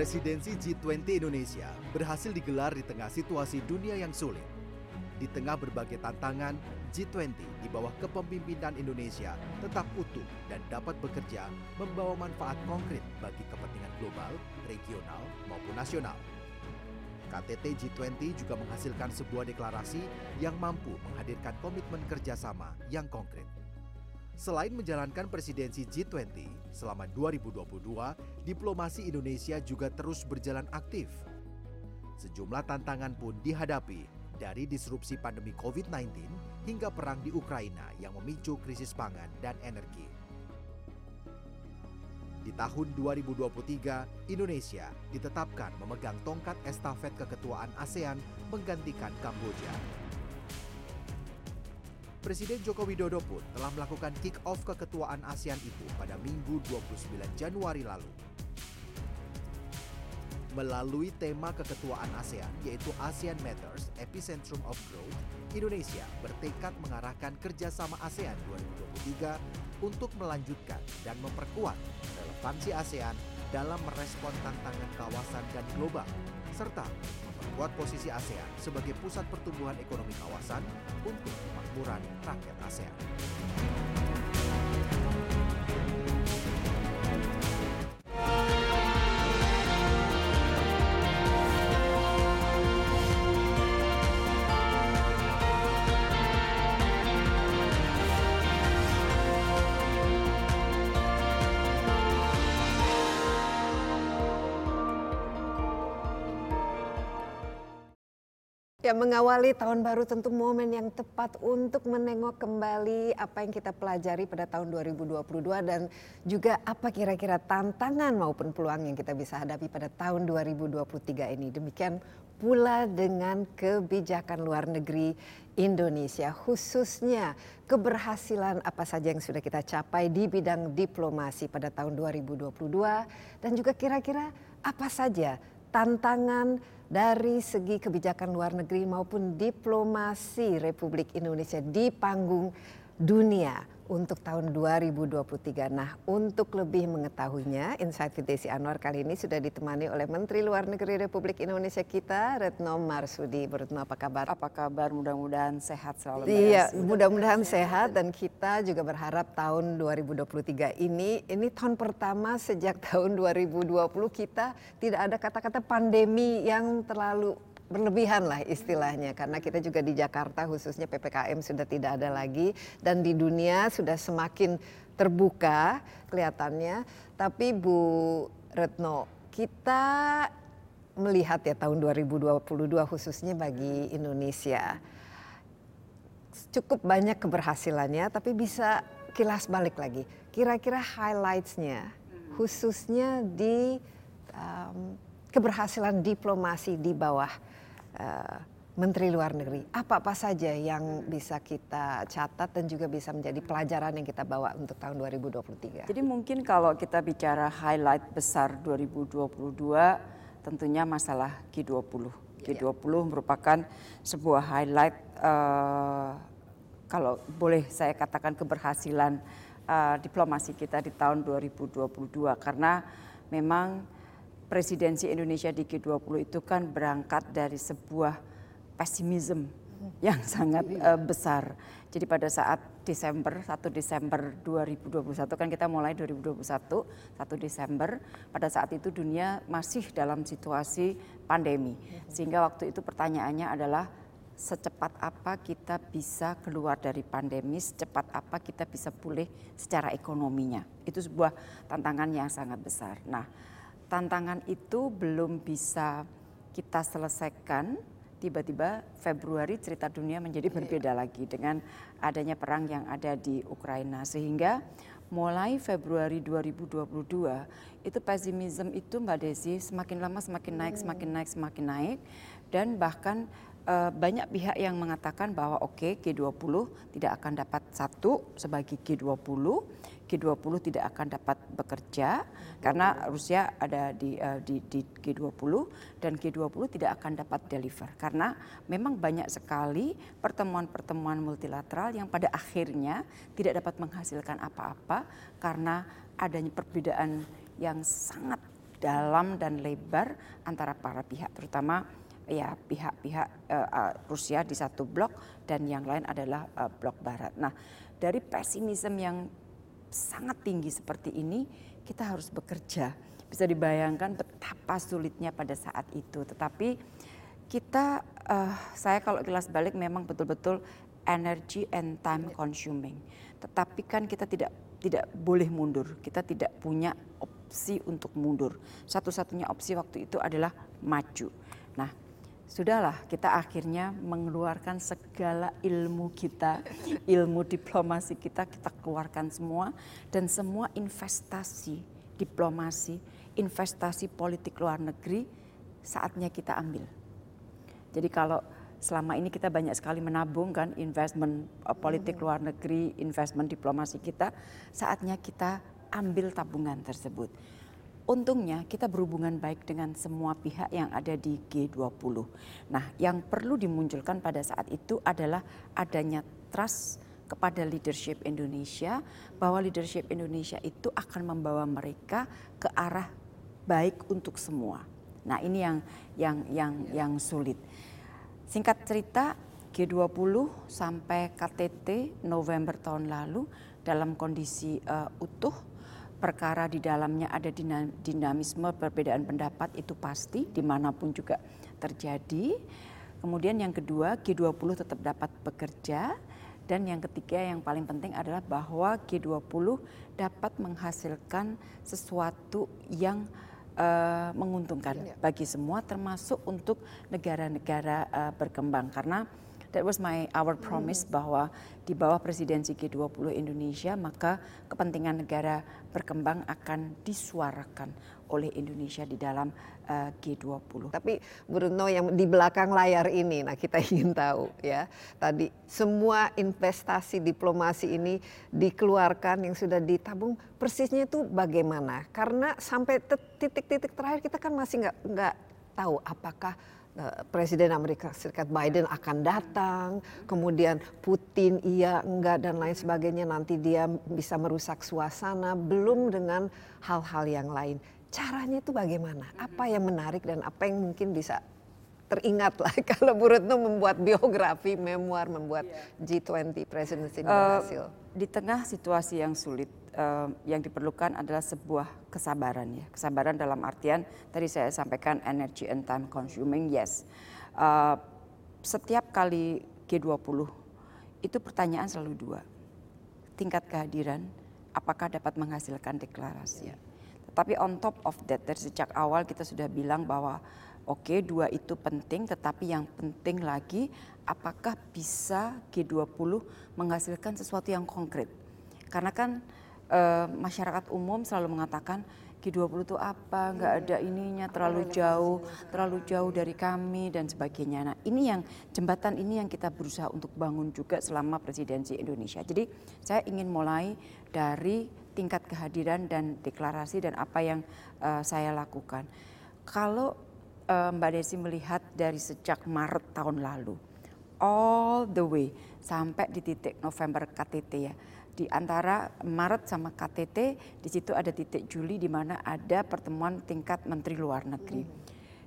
Presidensi G20 Indonesia berhasil digelar di tengah situasi dunia yang sulit. Di tengah berbagai tantangan, G20 di bawah kepemimpinan Indonesia tetap utuh dan dapat bekerja membawa manfaat konkret bagi kepentingan global, regional, maupun nasional. KTT G20 juga menghasilkan sebuah deklarasi yang mampu menghadirkan komitmen kerjasama yang konkret. Selain menjalankan presidensi G20, selama 2022, diplomasi Indonesia juga terus berjalan aktif. Sejumlah tantangan pun dihadapi, dari disrupsi pandemi COVID-19 hingga perang di Ukraina yang memicu krisis pangan dan energi. Di tahun 2023, Indonesia ditetapkan memegang tongkat estafet keketuaan ASEAN menggantikan Kamboja. Presiden Joko Widodo pun telah melakukan kick-off keketuaan ASEAN itu pada Minggu 29 Januari lalu. Melalui tema keketuaan ASEAN yaitu ASEAN Matters Epicentrum of Growth, Indonesia bertekad mengarahkan kerjasama ASEAN 2023 untuk melanjutkan dan memperkuat relevansi ASEAN dalam merespon tantangan kawasan dan global, serta memperkuat posisi ASEAN sebagai pusat pertumbuhan ekonomi kawasan untuk kemakmuran rakyat ASEAN. Ya, mengawali tahun baru tentu momen yang tepat untuk menengok kembali apa yang kita pelajari pada tahun 2022 dan juga apa kira-kira tantangan maupun peluang yang kita bisa hadapi pada tahun 2023 ini. Demikian pula dengan kebijakan luar negeri Indonesia, khususnya keberhasilan apa saja yang sudah kita capai di bidang diplomasi pada tahun 2022 dan juga kira-kira apa saja tantangan dari segi kebijakan luar negeri maupun diplomasi Republik Indonesia di panggung dunia untuk tahun 2023. Nah, untuk lebih mengetahuinya, Insight with Desi Anwar kali ini sudah ditemani oleh Menteri Luar Negeri Republik Indonesia kita, Retno Marsudi. Retno, apa kabar? Apa kabar? Mudah-mudahan sehat selalu. Iya, mudah-mudahan sehat dan kita juga berharap tahun 2023 ini, ini tahun pertama sejak tahun 2020 kita tidak ada kata-kata pandemi yang terlalu berlebihan lah istilahnya karena kita juga di Jakarta khususnya PPKM sudah tidak ada lagi dan di dunia sudah semakin terbuka kelihatannya. Tapi Bu Retno kita melihat ya tahun 2022 khususnya bagi Indonesia cukup banyak keberhasilannya tapi bisa kilas balik lagi. Kira-kira highlightsnya khususnya di um, keberhasilan diplomasi di bawah Menteri Luar Negeri. Apa-apa saja yang bisa kita catat dan juga bisa menjadi pelajaran yang kita bawa untuk tahun 2023? Jadi mungkin kalau kita bicara highlight besar 2022 tentunya masalah G20. G20 ya. merupakan sebuah highlight uh, kalau boleh saya katakan keberhasilan uh, diplomasi kita di tahun 2022 karena memang presidensi Indonesia di G20 itu kan berangkat dari sebuah pesimisme yang sangat uh, besar. Jadi pada saat Desember, 1 Desember 2021 kan kita mulai 2021, 1 Desember, pada saat itu dunia masih dalam situasi pandemi. Sehingga waktu itu pertanyaannya adalah secepat apa kita bisa keluar dari pandemi, secepat apa kita bisa pulih secara ekonominya. Itu sebuah tantangan yang sangat besar. Nah, tantangan itu belum bisa kita selesaikan tiba-tiba Februari cerita dunia menjadi iya. berbeda lagi dengan adanya perang yang ada di Ukraina sehingga mulai Februari 2022 itu pesimisme itu Mbak Desi semakin lama semakin naik hmm. semakin naik semakin naik dan bahkan uh, banyak pihak yang mengatakan bahwa oke okay, G20 tidak akan dapat satu sebagai G20 G20 tidak akan dapat bekerja karena Rusia ada di, uh, di, di G20 dan G20 tidak akan dapat deliver karena memang banyak sekali pertemuan-pertemuan multilateral yang pada akhirnya tidak dapat menghasilkan apa-apa karena adanya perbedaan yang sangat dalam dan lebar antara para pihak, terutama ya pihak-pihak uh, Rusia di satu blok dan yang lain adalah uh, blok Barat. Nah, dari pesimisme yang sangat tinggi seperti ini, kita harus bekerja. Bisa dibayangkan betapa sulitnya pada saat itu. Tetapi kita, uh, saya kalau kelas balik memang betul-betul energy and time consuming. Tetapi kan kita tidak tidak boleh mundur. Kita tidak punya opsi untuk mundur. Satu-satunya opsi waktu itu adalah maju. Nah, sudahlah kita akhirnya mengeluarkan segala ilmu kita, ilmu diplomasi kita kita keluarkan semua dan semua investasi diplomasi, investasi politik luar negeri saatnya kita ambil. Jadi kalau selama ini kita banyak sekali menabung kan investment uh, politik hmm. luar negeri, investment diplomasi kita, saatnya kita ambil tabungan tersebut. Untungnya kita berhubungan baik dengan semua pihak yang ada di G20. Nah, yang perlu dimunculkan pada saat itu adalah adanya trust kepada leadership Indonesia bahwa leadership Indonesia itu akan membawa mereka ke arah baik untuk semua. Nah, ini yang yang yang yang sulit. Singkat cerita, G20 sampai KTT November tahun lalu dalam kondisi uh, utuh, perkara di dalamnya ada dinamisme perbedaan pendapat itu pasti di mana pun juga terjadi. Kemudian yang kedua G20 tetap dapat bekerja dan yang ketiga yang paling penting adalah bahwa G20 dapat menghasilkan sesuatu yang uh, menguntungkan ya. bagi semua termasuk untuk negara-negara uh, berkembang karena that was my our promise hmm. bahwa di bawah presidensi G20 Indonesia maka kepentingan negara berkembang akan disuarakan oleh Indonesia di dalam uh, G20. Tapi Bruno yang di belakang layar ini nah kita ingin tahu ya. Tadi semua investasi diplomasi ini dikeluarkan yang sudah ditabung persisnya itu bagaimana? Karena sampai titik-titik terakhir kita kan masih nggak nggak tahu apakah Eh, Presiden Amerika Serikat Biden akan datang, kemudian Putin iya enggak dan lain sebagainya nanti dia bisa merusak suasana, belum dengan hal-hal yang lain. Caranya itu bagaimana? Apa yang menarik dan apa yang mungkin bisa teringat lah kalau Bu Retno membuat biografi, memoir, membuat G20 presidency berhasil. Uh, di tengah situasi yang sulit, uh, yang diperlukan adalah sebuah kesabaran ya. Kesabaran dalam artian tadi saya sampaikan energy and time consuming, yes. Uh, setiap kali G20 itu pertanyaan selalu dua. Tingkat kehadiran apakah dapat menghasilkan deklarasi. Ya. Tetapi on top of that dari sejak awal kita sudah bilang bahwa oke okay, dua itu penting tetapi yang penting lagi apakah bisa G20 menghasilkan sesuatu yang konkret. Karena kan uh, masyarakat umum selalu mengatakan G20 itu apa, nggak ada ininya, terlalu jauh, terlalu jauh dari kami dan sebagainya. Nah ini yang jembatan ini yang kita berusaha untuk bangun juga selama presidensi Indonesia. Jadi saya ingin mulai dari tingkat kehadiran dan deklarasi dan apa yang uh, saya lakukan. Kalau uh, Mbak Desi melihat dari sejak Maret tahun lalu, all the way sampai di titik November KTT ya di antara Maret sama KTT di situ ada titik Juli di mana ada pertemuan tingkat Menteri Luar Negeri. Hmm.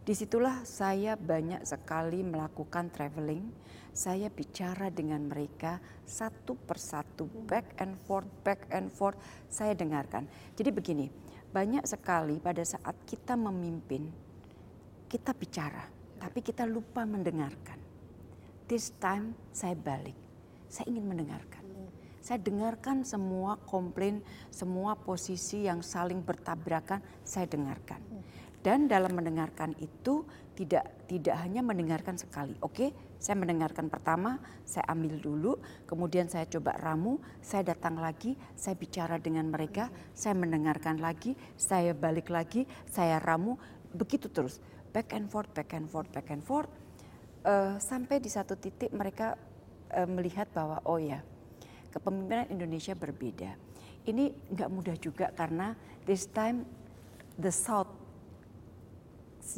Di situlah saya banyak sekali melakukan traveling. Saya bicara dengan mereka satu persatu, back and forth, back and forth. Saya dengarkan. Jadi begini, banyak sekali pada saat kita memimpin, kita bicara, tapi kita lupa mendengarkan. This time saya balik, saya ingin mendengarkan saya dengarkan semua komplain, semua posisi yang saling bertabrakan, saya dengarkan. Dan dalam mendengarkan itu tidak tidak hanya mendengarkan sekali. Oke, saya mendengarkan pertama, saya ambil dulu, kemudian saya coba ramu, saya datang lagi, saya bicara dengan mereka, saya mendengarkan lagi, saya balik lagi, saya ramu, begitu terus. Back and forth, back and forth, back and forth. Uh, sampai di satu titik mereka uh, melihat bahwa oh ya, kepemimpinan Indonesia berbeda. Ini nggak mudah juga karena this time the South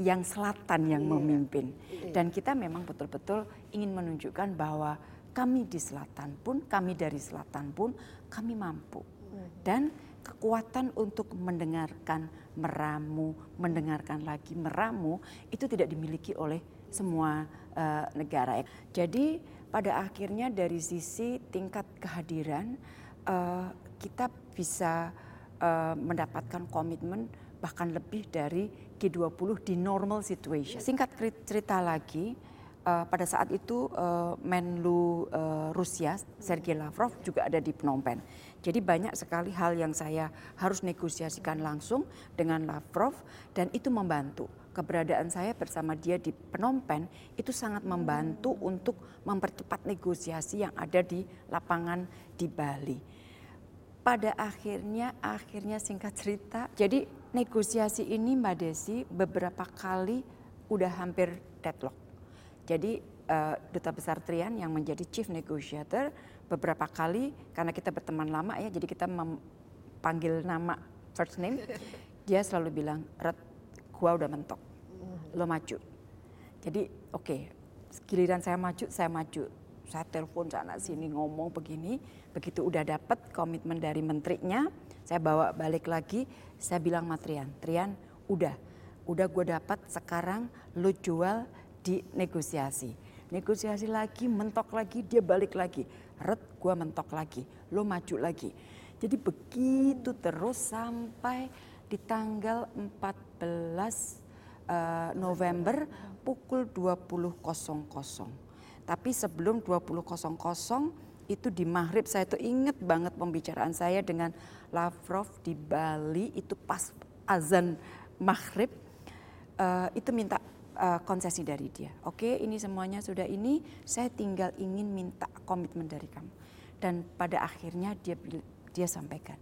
yang selatan yang yeah. memimpin yeah. dan kita memang betul-betul ingin menunjukkan bahwa kami di selatan pun kami dari selatan pun kami mampu mm. dan kekuatan untuk mendengarkan, meramu, mendengarkan lagi, meramu itu tidak dimiliki oleh semua uh, negara. Jadi pada akhirnya dari sisi tingkat kehadiran uh, kita bisa uh, mendapatkan komitmen bahkan lebih dari G20 di normal situation. Singkat cerita lagi, uh, pada saat itu uh, Menlu uh, Rusia Sergei Lavrov juga ada di Phnom Penh. Jadi banyak sekali hal yang saya harus negosiasikan langsung dengan Lavrov dan itu membantu. Keberadaan saya bersama dia di Phnom Penh itu sangat membantu untuk mempercepat negosiasi yang ada di lapangan di Bali. Pada akhirnya, akhirnya singkat cerita, jadi negosiasi ini Mbak Desi beberapa kali udah hampir deadlock jadi uh, duta besar Trian yang menjadi chief negotiator beberapa kali karena kita berteman lama ya, jadi kita panggil nama first name, dia selalu bilang, Red, gua udah mentok, lo maju. Jadi oke, okay, giliran saya maju, saya maju. Saya telepon sana sini ngomong begini, begitu udah dapat komitmen dari menterinya, saya bawa balik lagi, saya bilang sama Trian, Trian udah, udah gue dapat sekarang lo jual di negosiasi. Negosiasi lagi, mentok lagi, dia balik lagi. Red, gua mentok lagi, lo maju lagi. Jadi begitu terus sampai di tanggal 14 uh, eh, November pukul 20.00. Tapi sebelum 20.00 itu di Maghrib saya tuh inget banget pembicaraan saya dengan Lavrov di Bali itu pas azan Maghrib uh, itu minta uh, konsesi dari dia. Oke, ini semuanya sudah ini, saya tinggal ingin minta komitmen dari kamu. Dan pada akhirnya dia dia sampaikan,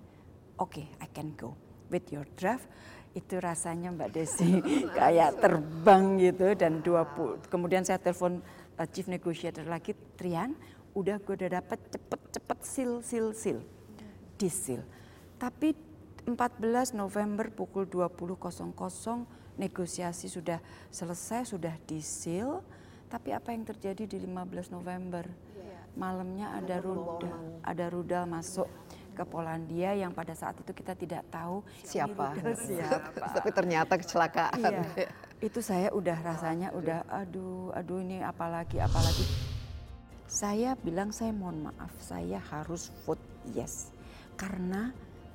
oke, okay, I can go with your draft. Itu rasanya Mbak Desi kayak terbang gitu dan 20. Kemudian saya telepon uh, chief negotiator lagi, Trian, udah gue udah dapat cepet-cepet sil sil sil di sil. Tapi 14 November pukul 20.00 negosiasi sudah selesai, sudah disil, tapi apa yang terjadi di 15 November? Iya. Malamnya ada rudal, ada rudal masuk ke Polandia yang pada saat itu kita tidak tahu siapa. siapa. tapi ternyata kecelakaan. Iya. Itu saya udah rasanya udah aduh, aduh ini apalagi apalagi. Saya bilang saya mohon maaf, saya harus vote yes. Karena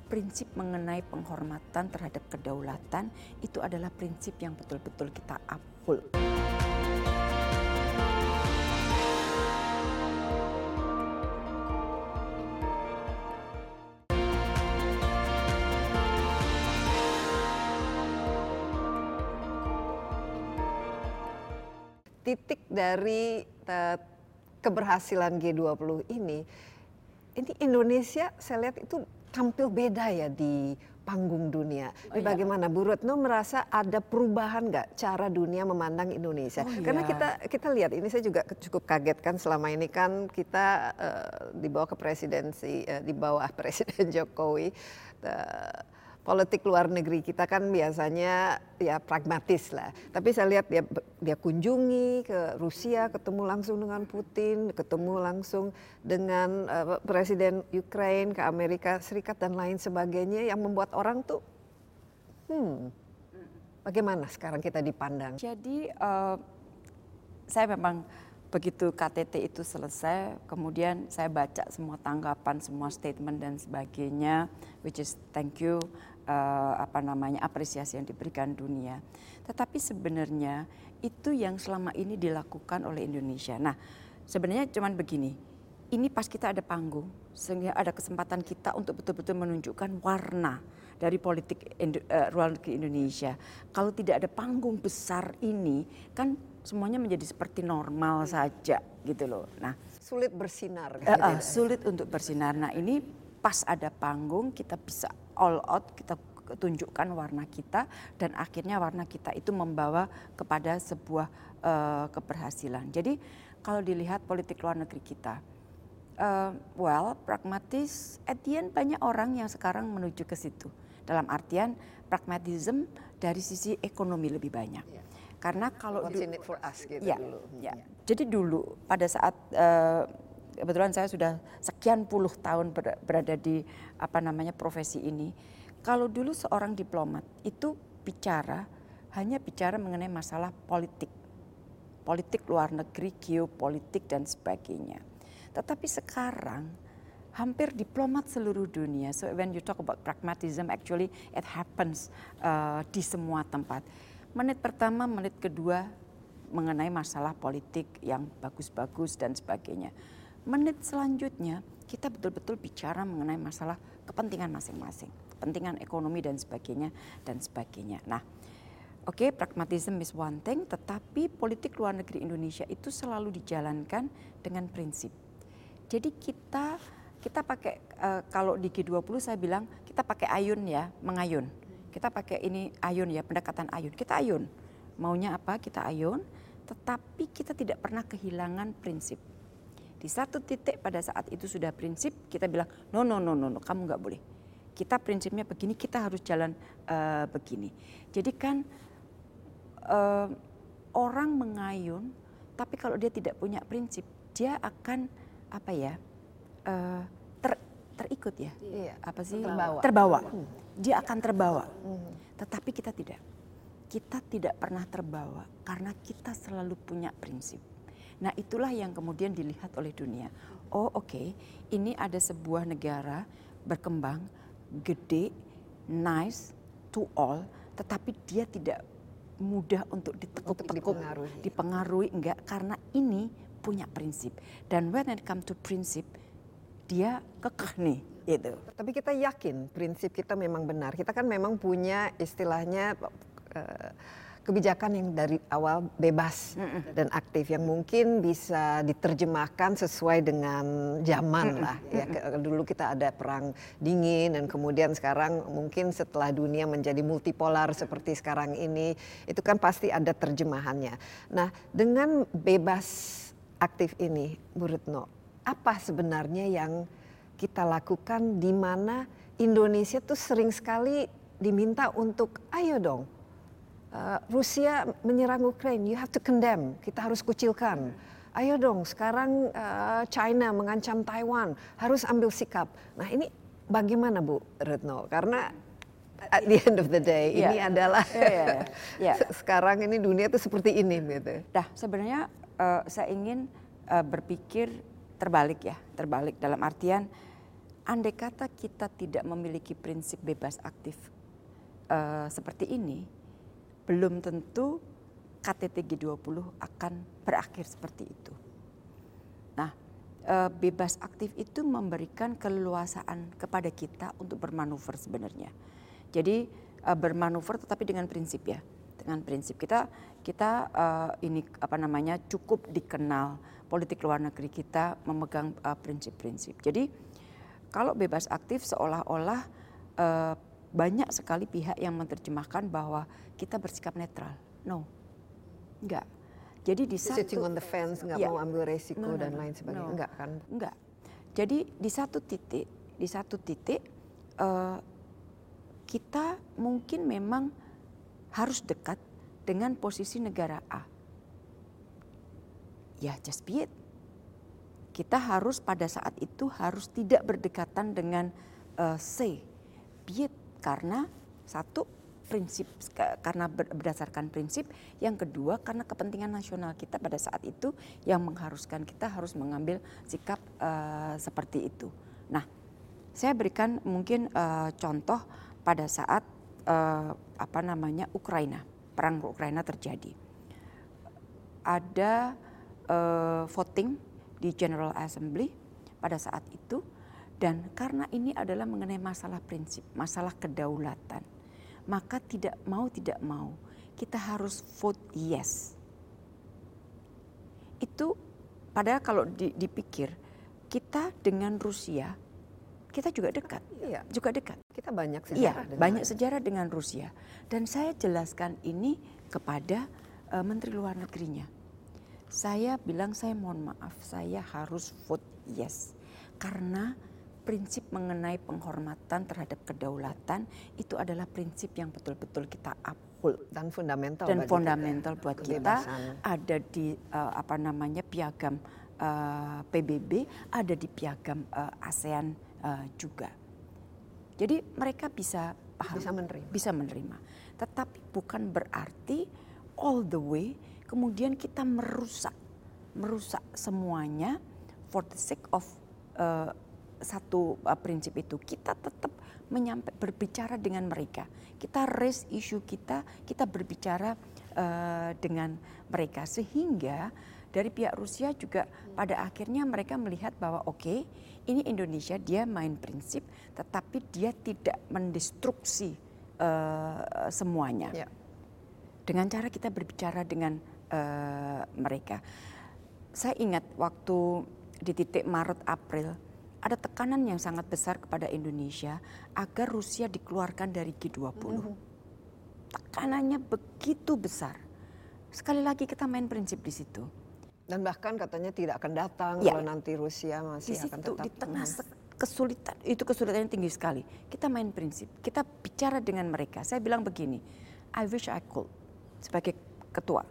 prinsip mengenai penghormatan terhadap kedaulatan itu adalah prinsip yang betul-betul kita apul. Titik dari uh, keberhasilan G20 ini, ini Indonesia saya lihat itu tampil beda ya di panggung dunia. Oh, iya. Bagaimana Bu Retno merasa ada perubahan nggak cara dunia memandang Indonesia? Oh, Karena iya. kita kita lihat ini saya juga cukup kaget kan selama ini kan kita uh, di bawah ke presidensi uh, di bawah Presiden Jokowi. Uh, politik luar negeri kita kan biasanya ya pragmatis lah. Tapi saya lihat dia dia kunjungi ke Rusia, ketemu langsung dengan Putin, ketemu langsung dengan uh, presiden Ukraine ke Amerika Serikat dan lain sebagainya yang membuat orang tuh hmm bagaimana sekarang kita dipandang. Jadi uh, saya memang begitu KTT itu selesai, kemudian saya baca semua tanggapan, semua statement dan sebagainya, which is thank you uh, apa namanya apresiasi yang diberikan dunia. Tetapi sebenarnya itu yang selama ini dilakukan oleh Indonesia. Nah, sebenarnya cuman begini. Ini pas kita ada panggung, sehingga ada kesempatan kita untuk betul-betul menunjukkan warna dari politik uh, luar negeri Indonesia. Kalau tidak ada panggung besar ini, kan semuanya menjadi seperti normal saja gitu loh. Nah, sulit bersinar. Uh, uh, sulit untuk bersinar. Nah, ini pas ada panggung kita bisa all out kita tunjukkan warna kita dan akhirnya warna kita itu membawa kepada sebuah uh, keberhasilan. Jadi kalau dilihat politik luar negeri kita, uh, well pragmatis, at the end banyak orang yang sekarang menuju ke situ. Dalam artian pragmatism dari sisi ekonomi lebih banyak. Yeah. Karena kalau What's in it for us gitu ya, dulu. Ya. Jadi dulu pada saat uh, kebetulan saya sudah sekian puluh tahun berada di apa namanya profesi ini. Kalau dulu seorang diplomat itu bicara hanya bicara mengenai masalah politik, politik luar negeri, geopolitik dan sebagainya. Tetapi sekarang hampir diplomat seluruh dunia. So when you talk about pragmatism, actually it happens uh, di semua tempat. Menit pertama, menit kedua mengenai masalah politik yang bagus-bagus dan sebagainya. Menit selanjutnya kita betul-betul bicara mengenai masalah kepentingan masing-masing, kepentingan ekonomi dan sebagainya dan sebagainya. Nah, oke okay, pragmatism is one thing, tetapi politik luar negeri Indonesia itu selalu dijalankan dengan prinsip. Jadi kita kita pakai uh, kalau di G20 saya bilang kita pakai ayun ya, mengayun. Kita pakai ini ayun ya, pendekatan ayun. Kita ayun maunya apa kita ayun, tetapi kita tidak pernah kehilangan prinsip. Di satu titik pada saat itu sudah prinsip, kita bilang no no no no, no kamu nggak boleh. Kita prinsipnya begini, kita harus jalan uh, begini. Jadi kan uh, orang mengayun, tapi kalau dia tidak punya prinsip, dia akan apa ya uh, terikut ya, iya, apa sih terbawa. terbawa. Hmm. Dia akan terbawa, hmm. tetapi kita tidak kita tidak pernah terbawa karena kita selalu punya prinsip. Nah, itulah yang kemudian dilihat oleh dunia. Oh, oke, okay, ini ada sebuah negara berkembang, gede, nice to all, tetapi dia tidak mudah untuk ditekuk-tekuk, dipengaruhi. dipengaruhi enggak karena ini punya prinsip. Dan when it come to prinsip, dia kekeh nih itu. Tapi kita yakin prinsip kita memang benar. Kita kan memang punya istilahnya Eh, kebijakan yang dari awal bebas dan aktif yang mungkin bisa diterjemahkan sesuai dengan zaman lah ya. Dulu kita ada perang dingin dan kemudian sekarang mungkin setelah dunia menjadi multipolar seperti sekarang ini itu kan pasti ada terjemahannya. Nah dengan bebas aktif ini Bu Retno apa sebenarnya yang kita lakukan di mana Indonesia tuh sering sekali diminta untuk ayo dong uh, Rusia menyerang Ukraina, you have to condemn, kita harus kucilkan. Ayo dong, sekarang uh, China mengancam Taiwan, harus ambil sikap. Nah ini bagaimana Bu Retno? Karena at the end of the day yeah. ini adalah yeah, yeah, yeah. sekarang ini dunia itu seperti ini gitu. Dah sebenarnya uh, saya ingin uh, berpikir terbalik ya, terbalik dalam artian andai kata kita tidak memiliki prinsip bebas aktif uh, seperti ini, belum tentu KTT G20 akan berakhir seperti itu. Nah, eh, bebas aktif itu memberikan keleluasaan kepada kita untuk bermanuver sebenarnya. Jadi eh, bermanuver tetapi dengan prinsip ya, dengan prinsip kita kita eh, ini apa namanya cukup dikenal politik luar negeri kita memegang prinsip-prinsip. Jadi kalau bebas aktif seolah-olah banyak sekali pihak yang menerjemahkan bahwa kita bersikap netral. No, enggak. Jadi di satu sitting on the fence nggak ya, mau ambil resiko no, no, dan lain sebagainya, no, enggak kan? Enggak. Jadi di satu titik, di satu titik uh, kita mungkin memang harus dekat dengan posisi negara A. Ya, just be it. Kita harus pada saat itu harus tidak berdekatan dengan uh, C. Be it karena satu prinsip karena berdasarkan prinsip, yang kedua karena kepentingan nasional kita pada saat itu yang mengharuskan kita harus mengambil sikap uh, seperti itu. Nah, saya berikan mungkin uh, contoh pada saat uh, apa namanya Ukraina, perang Ukraina terjadi. Ada uh, voting di General Assembly pada saat itu dan karena ini adalah mengenai masalah prinsip, masalah kedaulatan, maka tidak mau tidak mau kita harus vote yes. Itu padahal kalau dipikir kita dengan Rusia kita juga dekat, iya. juga dekat. Kita banyak sejarah. Iya, dengan banyak sejarah dengan Rusia. Dan saya jelaskan ini kepada uh, Menteri Luar Negerinya. Saya bilang saya mohon maaf, saya harus vote yes karena prinsip mengenai penghormatan terhadap kedaulatan itu adalah prinsip yang betul-betul kita uphold dan fundamental dan fundamental kita, buat kita ada di uh, apa namanya piagam uh, PBB, ada di piagam uh, ASEAN uh, juga. Jadi mereka bisa paham, bisa menerima. bisa menerima. Tetapi bukan berarti all the way kemudian kita merusak merusak semuanya for the sake of uh, satu uh, prinsip itu kita tetap menyampai berbicara dengan mereka kita raise isu kita kita berbicara uh, dengan mereka sehingga dari pihak Rusia juga pada akhirnya mereka melihat bahwa oke okay, ini Indonesia dia main prinsip tetapi dia tidak mendestruksi uh, semuanya ya. dengan cara kita berbicara dengan uh, mereka saya ingat waktu di titik Maret April ada tekanan yang sangat besar kepada Indonesia agar Rusia dikeluarkan dari G20. Mm -hmm. Tekanannya begitu besar. Sekali lagi kita main prinsip di situ. Dan bahkan katanya tidak akan datang ya. kalau nanti Rusia masih di situ, akan tetap di tengah kesulitan itu kesulitannya tinggi sekali. Kita main prinsip, kita bicara dengan mereka. Saya bilang begini, I wish I could sebagai ketua.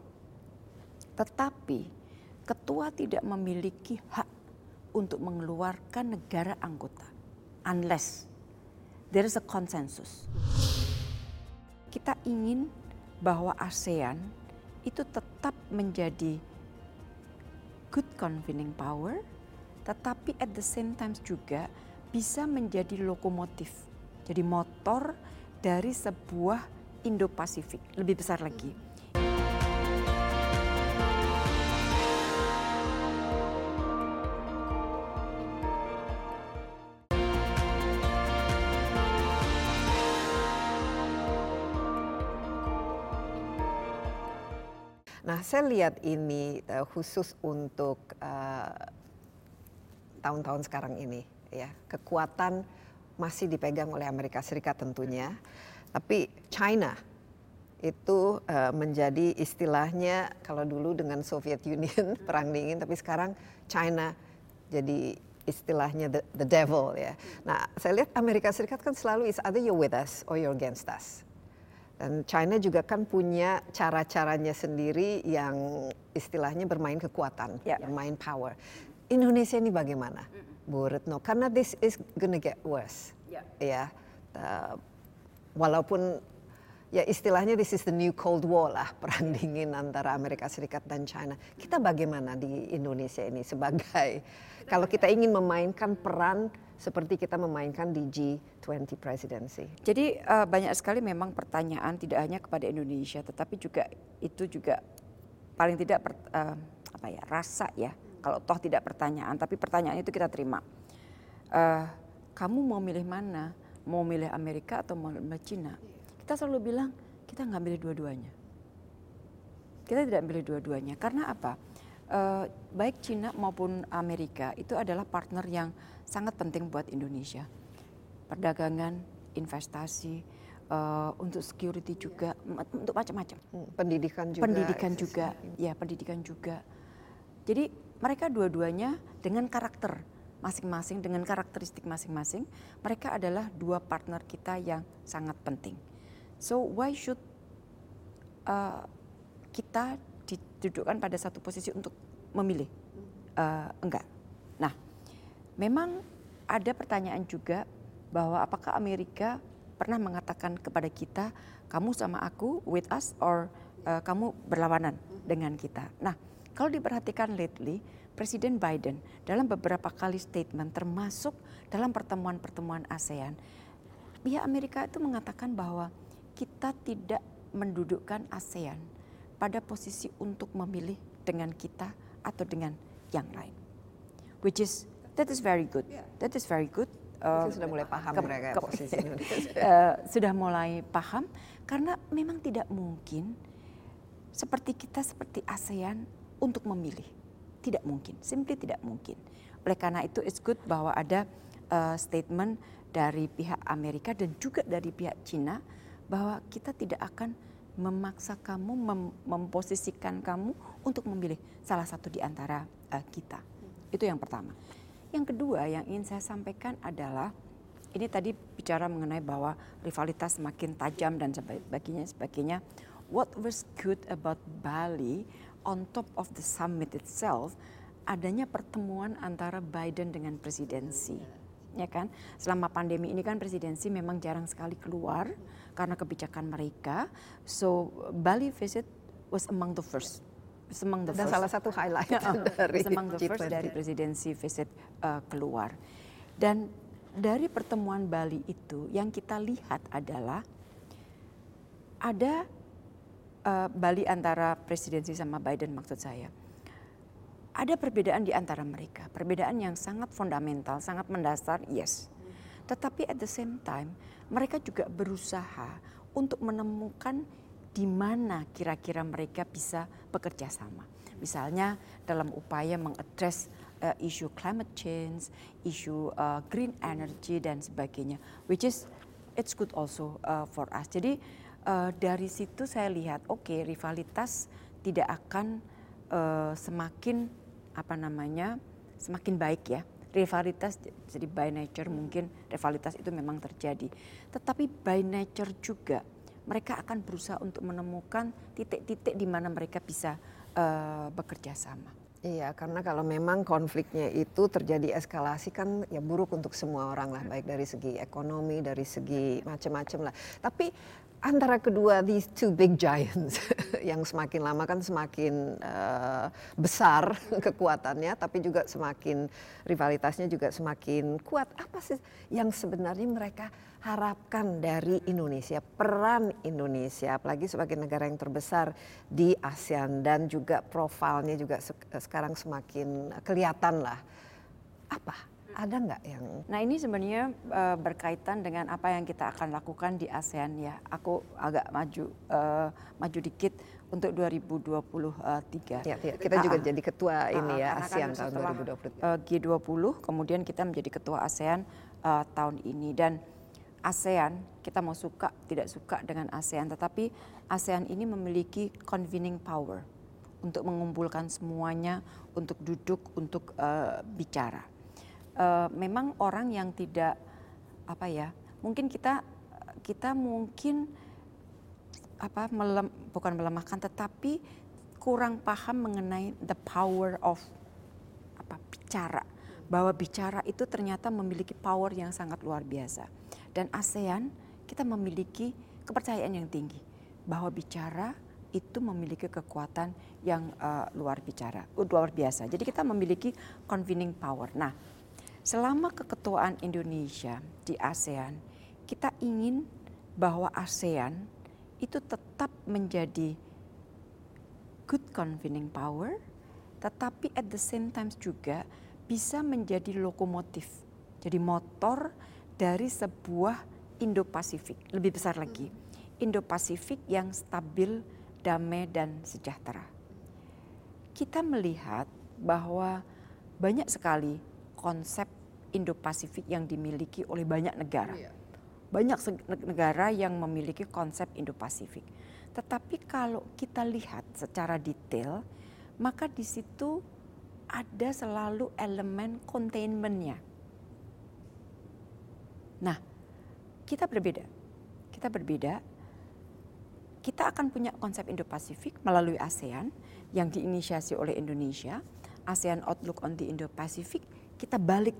Tetapi ketua tidak memiliki hak untuk mengeluarkan negara anggota unless there is a consensus. Kita ingin bahwa ASEAN itu tetap menjadi good convening power tetapi at the same time juga bisa menjadi lokomotif. Jadi motor dari sebuah Indo-Pasifik lebih besar lagi saya lihat ini uh, khusus untuk eh, tahun-tahun uh, sekarang ini, ya kekuatan masih dipegang oleh Amerika Serikat tentunya, tapi China itu uh, menjadi istilahnya kalau dulu dengan Soviet Union perang dingin, tapi sekarang China jadi istilahnya the, the devil ya. Nah, saya lihat Amerika Serikat kan selalu is either you're with us or you're against us. Dan China juga kan punya cara-caranya sendiri yang istilahnya bermain kekuatan, bermain power. Indonesia ini bagaimana, Bu Retno? Karena this is gonna get worse, yeah. ya. Uh, walaupun ya istilahnya this is the new Cold War lah, perang dingin antara Amerika Serikat dan China. Kita bagaimana di Indonesia ini sebagai kalau kita ingin memainkan peran seperti kita memainkan di G20 presidency. Jadi uh, banyak sekali memang pertanyaan tidak hanya kepada Indonesia, tetapi juga itu juga paling tidak per, uh, apa ya rasa ya. Kalau toh tidak pertanyaan, tapi pertanyaan itu kita terima. Uh, kamu mau milih mana? Mau milih Amerika atau mau milih Cina? Kita selalu bilang kita nggak milih dua-duanya. Kita tidak milih dua-duanya karena apa? Uh, baik Cina maupun Amerika itu adalah partner yang sangat penting buat Indonesia. Perdagangan, investasi, uh, untuk security juga, untuk macam-macam. Hmm, pendidikan juga. Pendidikan juga, ya pendidikan juga. Jadi mereka dua-duanya dengan karakter masing-masing, dengan karakteristik masing-masing, mereka adalah dua partner kita yang sangat penting. So why should uh, kita didudukkan pada satu posisi untuk memilih? Uh, enggak. Nah, memang ada pertanyaan juga bahwa apakah Amerika pernah mengatakan kepada kita, kamu sama aku with us or uh, kamu berlawanan dengan kita. Nah, kalau diperhatikan lately, Presiden Biden dalam beberapa kali statement termasuk dalam pertemuan-pertemuan ASEAN, pihak Amerika itu mengatakan bahwa kita tidak mendudukkan ASEAN pada posisi untuk memilih dengan kita atau dengan yang lain. Which is That is very good. Yeah. That is very good. Uh, sudah mulai paham ke, mereka ke, posisi Indonesia. uh, sudah mulai paham karena memang tidak mungkin seperti kita seperti ASEAN untuk memilih. Tidak mungkin, simply tidak mungkin. Oleh karena itu it's good bahwa ada uh, statement dari pihak Amerika dan juga dari pihak Cina bahwa kita tidak akan memaksa kamu mem memposisikan kamu untuk memilih salah satu di antara uh, kita. Itu yang pertama. Yang kedua yang ingin saya sampaikan adalah ini tadi bicara mengenai bahwa rivalitas semakin tajam dan sebagainya sebagainya. What was good about Bali on top of the summit itself adanya pertemuan antara Biden dengan presidensi. Ya kan? Selama pandemi ini kan presidensi memang jarang sekali keluar karena kebijakan mereka. So Bali visit was among the first. Was among the Dan first. salah satu highlight Ya, dari was among the first G20. dari presidensi visit uh, keluar. Dan dari pertemuan Bali itu yang kita lihat adalah ada uh, Bali antara presidensi sama Biden maksud saya. Ada perbedaan di antara mereka, perbedaan yang sangat fundamental, sangat mendasar, yes. Tetapi at the same time, mereka juga berusaha untuk menemukan di mana kira-kira mereka bisa bekerja sama. Misalnya dalam upaya mengadres uh, isu climate change, isu uh, green energy dan sebagainya, which is it's good also uh, for us. Jadi uh, dari situ saya lihat, oke rivalitas tidak akan uh, semakin apa namanya semakin baik ya. Rivalitas jadi by nature mungkin rivalitas itu memang terjadi, tetapi by nature juga mereka akan berusaha untuk menemukan titik-titik di mana mereka bisa uh, bekerja sama. Iya, karena kalau memang konfliknya itu terjadi eskalasi kan ya buruk untuk semua orang lah, baik dari segi ekonomi, dari segi macam-macam lah. Tapi antara kedua these two big giants yang semakin lama kan semakin uh, besar kekuatannya, tapi juga semakin rivalitasnya juga semakin kuat. Apa sih yang sebenarnya mereka harapkan dari Indonesia, peran Indonesia, apalagi sebagai negara yang terbesar di ASEAN dan juga profilnya juga se sekarang semakin kelihatan lah. Apa? Ada nggak yang? Nah ini sebenarnya uh, berkaitan dengan apa yang kita akan lakukan di ASEAN ya. Aku agak maju uh, maju dikit untuk 2023. Ya, ya. kita juga jadi ketua ini ya kan ASEAN tahun setelah, 2023. uh, G20 kemudian kita menjadi ketua ASEAN uh, tahun ini dan ASEAN kita mau suka tidak suka dengan ASEAN tetapi ASEAN ini memiliki convening power untuk mengumpulkan semuanya untuk duduk untuk uh, bicara. Uh, memang orang yang tidak apa ya mungkin kita kita mungkin apa melem, bukan melemahkan tetapi kurang paham mengenai the power of apa bicara. Bahwa bicara itu ternyata memiliki power yang sangat luar biasa. Dan ASEAN kita memiliki kepercayaan yang tinggi. Bahwa bicara itu memiliki kekuatan yang uh, luar bicara luar biasa. Jadi kita memiliki convening power. Nah selama keketuaan Indonesia di ASEAN kita ingin bahwa ASEAN itu tetap menjadi good convening power, tetapi at the same time juga bisa menjadi lokomotif, jadi motor dari sebuah Indo-Pasifik, lebih besar lagi, Indo-Pasifik yang stabil, damai dan sejahtera. Kita melihat bahwa banyak sekali konsep Indo-Pasifik yang dimiliki oleh banyak negara banyak negara yang memiliki konsep Indo-Pasifik. Tetapi kalau kita lihat secara detail, maka di situ ada selalu elemen containmentnya. Nah, kita berbeda. Kita berbeda. Kita akan punya konsep Indo-Pasifik melalui ASEAN yang diinisiasi oleh Indonesia. ASEAN Outlook on the Indo-Pacific, kita balik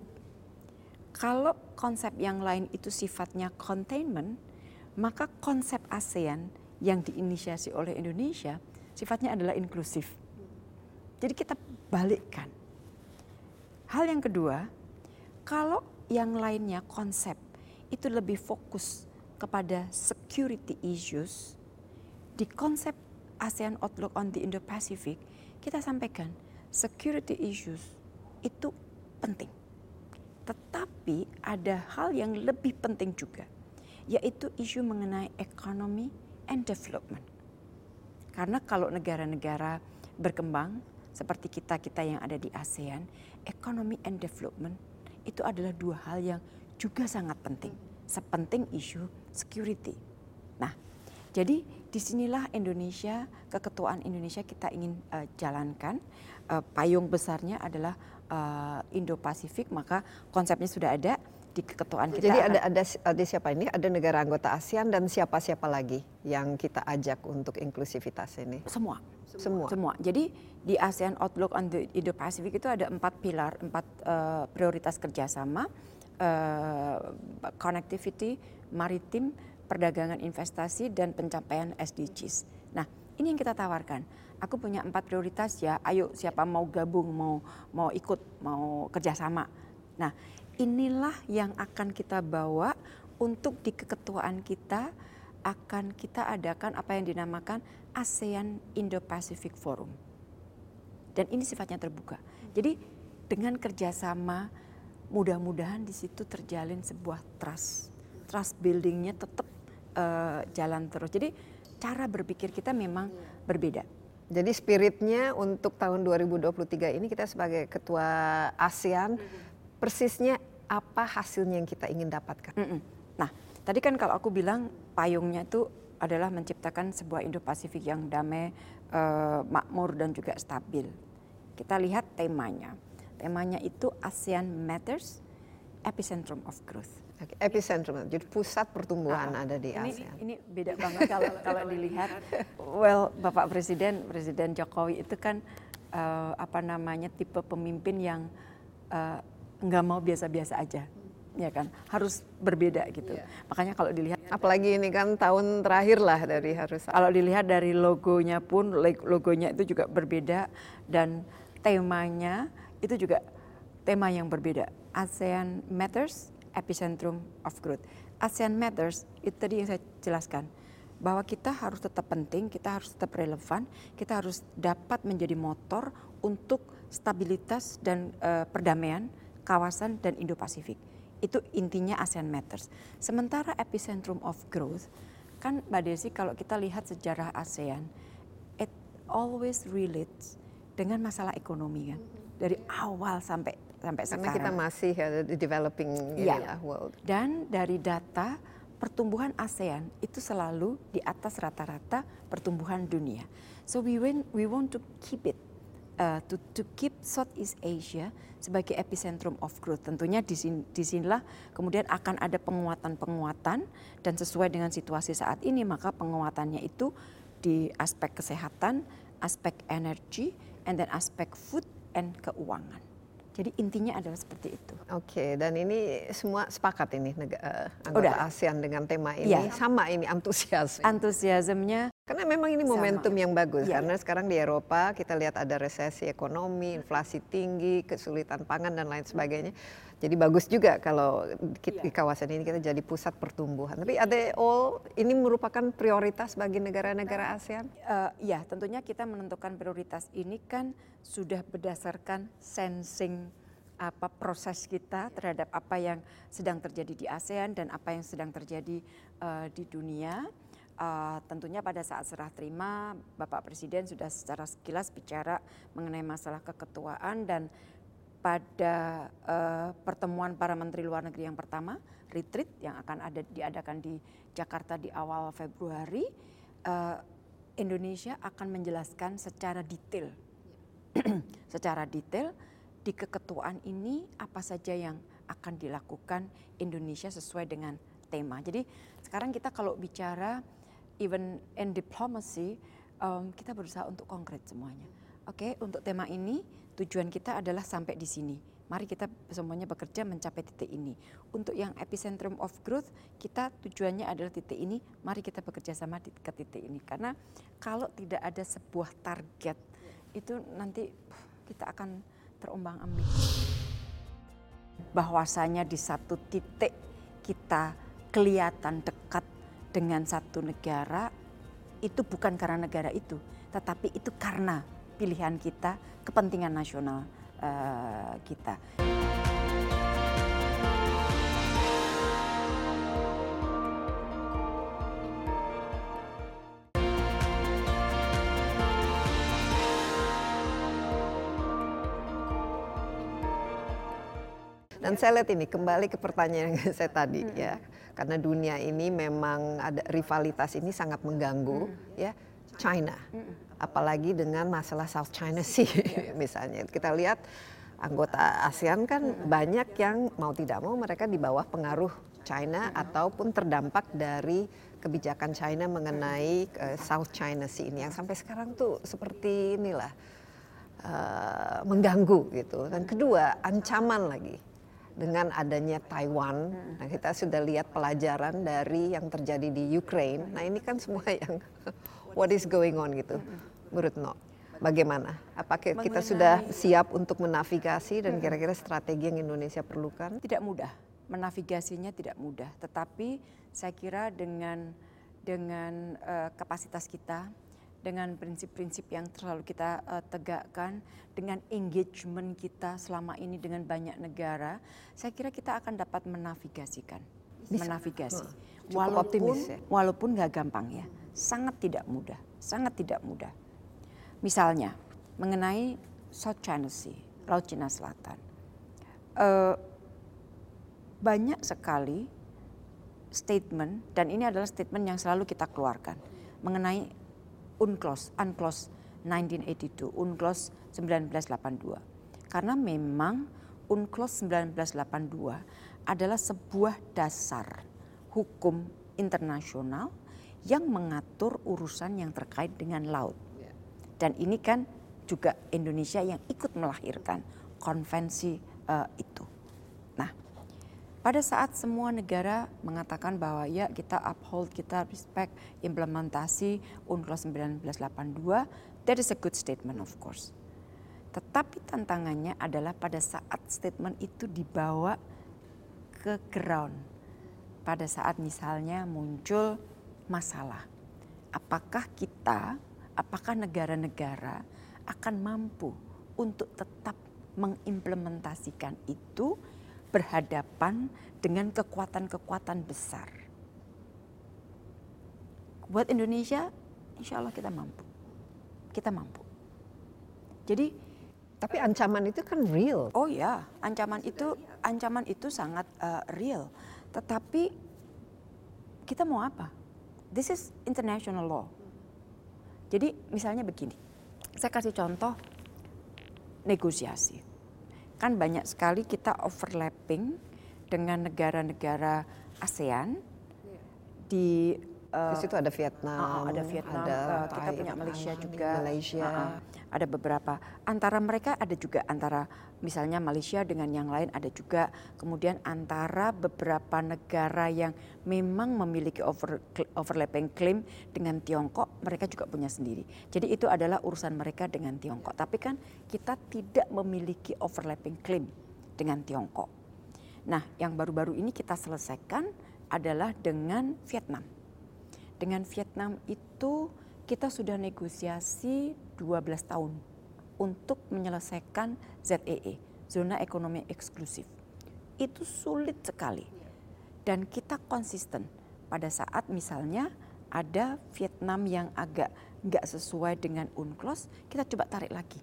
kalau konsep yang lain itu sifatnya containment, maka konsep ASEAN yang diinisiasi oleh Indonesia sifatnya adalah inklusif. Jadi kita balikkan. Hal yang kedua, kalau yang lainnya konsep itu lebih fokus kepada security issues, di konsep ASEAN Outlook on the Indo-Pacific, kita sampaikan security issues itu penting tetapi ada hal yang lebih penting juga, yaitu isu mengenai ekonomi and development. Karena kalau negara-negara berkembang seperti kita-kita yang ada di ASEAN, ekonomi and development itu adalah dua hal yang juga sangat penting. Sepenting isu security. Nah, jadi di sinilah Indonesia, keketuaan Indonesia kita ingin uh, jalankan. Uh, payung besarnya adalah uh, Indo-Pasifik, maka konsepnya sudah ada, di keketuaan kita. Jadi ada ada ada siapa ini? Ada negara anggota ASEAN dan siapa-siapa lagi yang kita ajak untuk inklusivitas ini? Semua. Semua. Semua. Jadi di ASEAN Outlook on the Indo-Pacific itu ada empat pilar, empat uh, prioritas kerjasama, uh, connectivity, maritim, perdagangan investasi, dan pencapaian SDGs. Nah, ini yang kita tawarkan. Aku punya empat prioritas ya. Ayo siapa mau gabung, mau mau ikut, mau kerjasama. Nah, inilah yang akan kita bawa untuk di keketuaan kita akan kita adakan apa yang dinamakan ASEAN Indo-Pacific Forum. Dan ini sifatnya terbuka. Jadi dengan kerjasama mudah-mudahan di situ terjalin sebuah trust. Trust buildingnya tetap uh, jalan terus. Jadi cara berpikir kita memang berbeda. Jadi spiritnya untuk tahun 2023 ini kita sebagai ketua ASEAN persisnya apa hasilnya yang kita ingin dapatkan. Mm -mm. Nah, tadi kan kalau aku bilang payungnya itu adalah menciptakan sebuah Indo-Pasifik yang damai, uh, makmur dan juga stabil. Kita lihat temanya. Temanya itu ASEAN Matters, Epicentrum of Growth. Epicentrum, jadi pusat pertumbuhan uh, ada di ini, ASEAN. Ini beda banget kalau kalau dilihat. Well, Bapak Presiden, Presiden Jokowi itu kan uh, apa namanya tipe pemimpin yang uh, nggak mau biasa-biasa aja ya kan harus berbeda gitu yeah. makanya kalau dilihat apalagi ini kan tahun terakhir lah dari harus kalau dilihat dari logonya pun logonya itu juga berbeda dan temanya itu juga tema yang berbeda ASEAN Matters Epicentrum of Growth ASEAN Matters itu tadi yang saya jelaskan bahwa kita harus tetap penting, kita harus tetap relevan, kita harus dapat menjadi motor untuk stabilitas dan uh, perdamaian kawasan dan Indo-Pasifik. Itu intinya ASEAN Matters. Sementara epicentrum of growth, kan Mbak Desi kalau kita lihat sejarah ASEAN, it always relates dengan masalah ekonomi kan. Dari awal sampai sampai Karena sekarang. kita masih ya, developing ya. world. Dan dari data pertumbuhan ASEAN itu selalu di atas rata-rata pertumbuhan dunia. So we want we want to keep it uh, to, to keep Southeast Asia sebagai epicentrum of growth. Tentunya di sinilah kemudian akan ada penguatan-penguatan dan sesuai dengan situasi saat ini maka penguatannya itu di aspek kesehatan, aspek energi, and then aspek food and keuangan. Jadi intinya adalah seperti itu. Oke, dan ini semua sepakat ini negara, uh, anggota Udah. ASEAN dengan tema ini ya. sama ini antusias. Antusiasmenya karena memang ini momentum yang bagus ya. karena sekarang di Eropa kita lihat ada resesi ekonomi, inflasi tinggi, kesulitan pangan dan lain sebagainya. Jadi bagus juga kalau iya. di kawasan ini kita jadi pusat pertumbuhan. Tapi ada all ini merupakan prioritas bagi negara-negara ASEAN? Uh, ya, tentunya kita menentukan prioritas ini kan sudah berdasarkan sensing apa proses kita terhadap apa yang sedang terjadi di ASEAN dan apa yang sedang terjadi uh, di dunia. Uh, tentunya pada saat serah terima Bapak Presiden sudah secara sekilas bicara mengenai masalah keketuaan dan pada uh, pertemuan para menteri luar negeri yang pertama, retreat yang akan ada diadakan di Jakarta di awal Februari, uh, Indonesia akan menjelaskan secara detail, secara detail di keketuaan ini apa saja yang akan dilakukan Indonesia sesuai dengan tema. Jadi sekarang kita kalau bicara even in diplomacy, um, kita berusaha untuk konkret semuanya. Oke, okay, untuk tema ini tujuan kita adalah sampai di sini. Mari kita semuanya bekerja mencapai titik ini. Untuk yang epicentrum of growth, kita tujuannya adalah titik ini. Mari kita bekerja sama di, ke titik ini. Karena kalau tidak ada sebuah target, itu nanti kita akan terombang ambing. Bahwasanya di satu titik kita kelihatan dekat dengan satu negara, itu bukan karena negara itu, tetapi itu karena pilihan kita, kepentingan nasional uh, kita. Dan saya lihat ini kembali ke pertanyaan yang saya tadi hmm. ya, karena dunia ini memang ada rivalitas ini sangat mengganggu hmm. ya China. Hmm apalagi dengan masalah South China Sea misalnya. Kita lihat anggota ASEAN kan banyak yang mau tidak mau mereka di bawah pengaruh China ataupun terdampak dari kebijakan China mengenai uh, South China Sea ini yang sampai sekarang tuh seperti inilah uh, mengganggu gitu. Dan kedua ancaman lagi dengan adanya Taiwan. Nah kita sudah lihat pelajaran dari yang terjadi di Ukraine. Nah ini kan semua yang what is going on gitu. Menurut No, bagaimana? Apakah kita sudah siap untuk menavigasi dan kira-kira strategi yang Indonesia perlukan? Tidak mudah, menavigasinya tidak mudah. Tetapi saya kira dengan dengan uh, kapasitas kita, dengan prinsip-prinsip yang selalu kita uh, tegakkan, dengan engagement kita selama ini dengan banyak negara, saya kira kita akan dapat menavigasikan, Bisa. menavigasi. Oh, walaupun optimis, ya? walaupun nggak gampang ya, sangat tidak mudah, sangat tidak mudah. Misalnya mengenai South China Sea, Laut Cina Selatan, uh, banyak sekali statement dan ini adalah statement yang selalu kita keluarkan mengenai UNCLOS, UNCLOS 1982, UNCLOS 1982. Karena memang UNCLOS 1982 adalah sebuah dasar hukum internasional yang mengatur urusan yang terkait dengan laut dan ini kan juga Indonesia yang ikut melahirkan konvensi uh, itu. Pada saat semua negara mengatakan bahwa ya kita uphold, kita respect implementasi UNCLOS 1982, that is a good statement of course. Tetapi tantangannya adalah pada saat statement itu dibawa ke ground. Pada saat misalnya muncul masalah. Apakah kita apakah negara-negara akan mampu untuk tetap mengimplementasikan itu berhadapan dengan kekuatan-kekuatan besar. Buat Indonesia, insya Allah kita mampu. Kita mampu. Jadi, tapi ancaman itu kan real. Oh ya, ancaman itu ancaman itu sangat uh, real. Tetapi kita mau apa? This is international law jadi misalnya begini, saya kasih contoh negosiasi. Kan banyak sekali kita overlapping dengan negara-negara ASEAN di Uh, di situ ada Vietnam, uh, ada Vietnam, ada uh, kita punya Malaysia juga, Malaysia, uh, uh, ada beberapa. Antara mereka ada juga antara misalnya Malaysia dengan yang lain ada juga. Kemudian antara beberapa negara yang memang memiliki over, overlapping claim dengan Tiongkok, mereka juga punya sendiri. Jadi itu adalah urusan mereka dengan Tiongkok. Tapi kan kita tidak memiliki overlapping claim dengan Tiongkok. Nah, yang baru-baru ini kita selesaikan adalah dengan Vietnam dengan Vietnam itu kita sudah negosiasi 12 tahun untuk menyelesaikan ZEE, e, zona ekonomi eksklusif. Itu sulit sekali. Dan kita konsisten pada saat misalnya ada Vietnam yang agak nggak sesuai dengan UNCLOS, kita coba tarik lagi.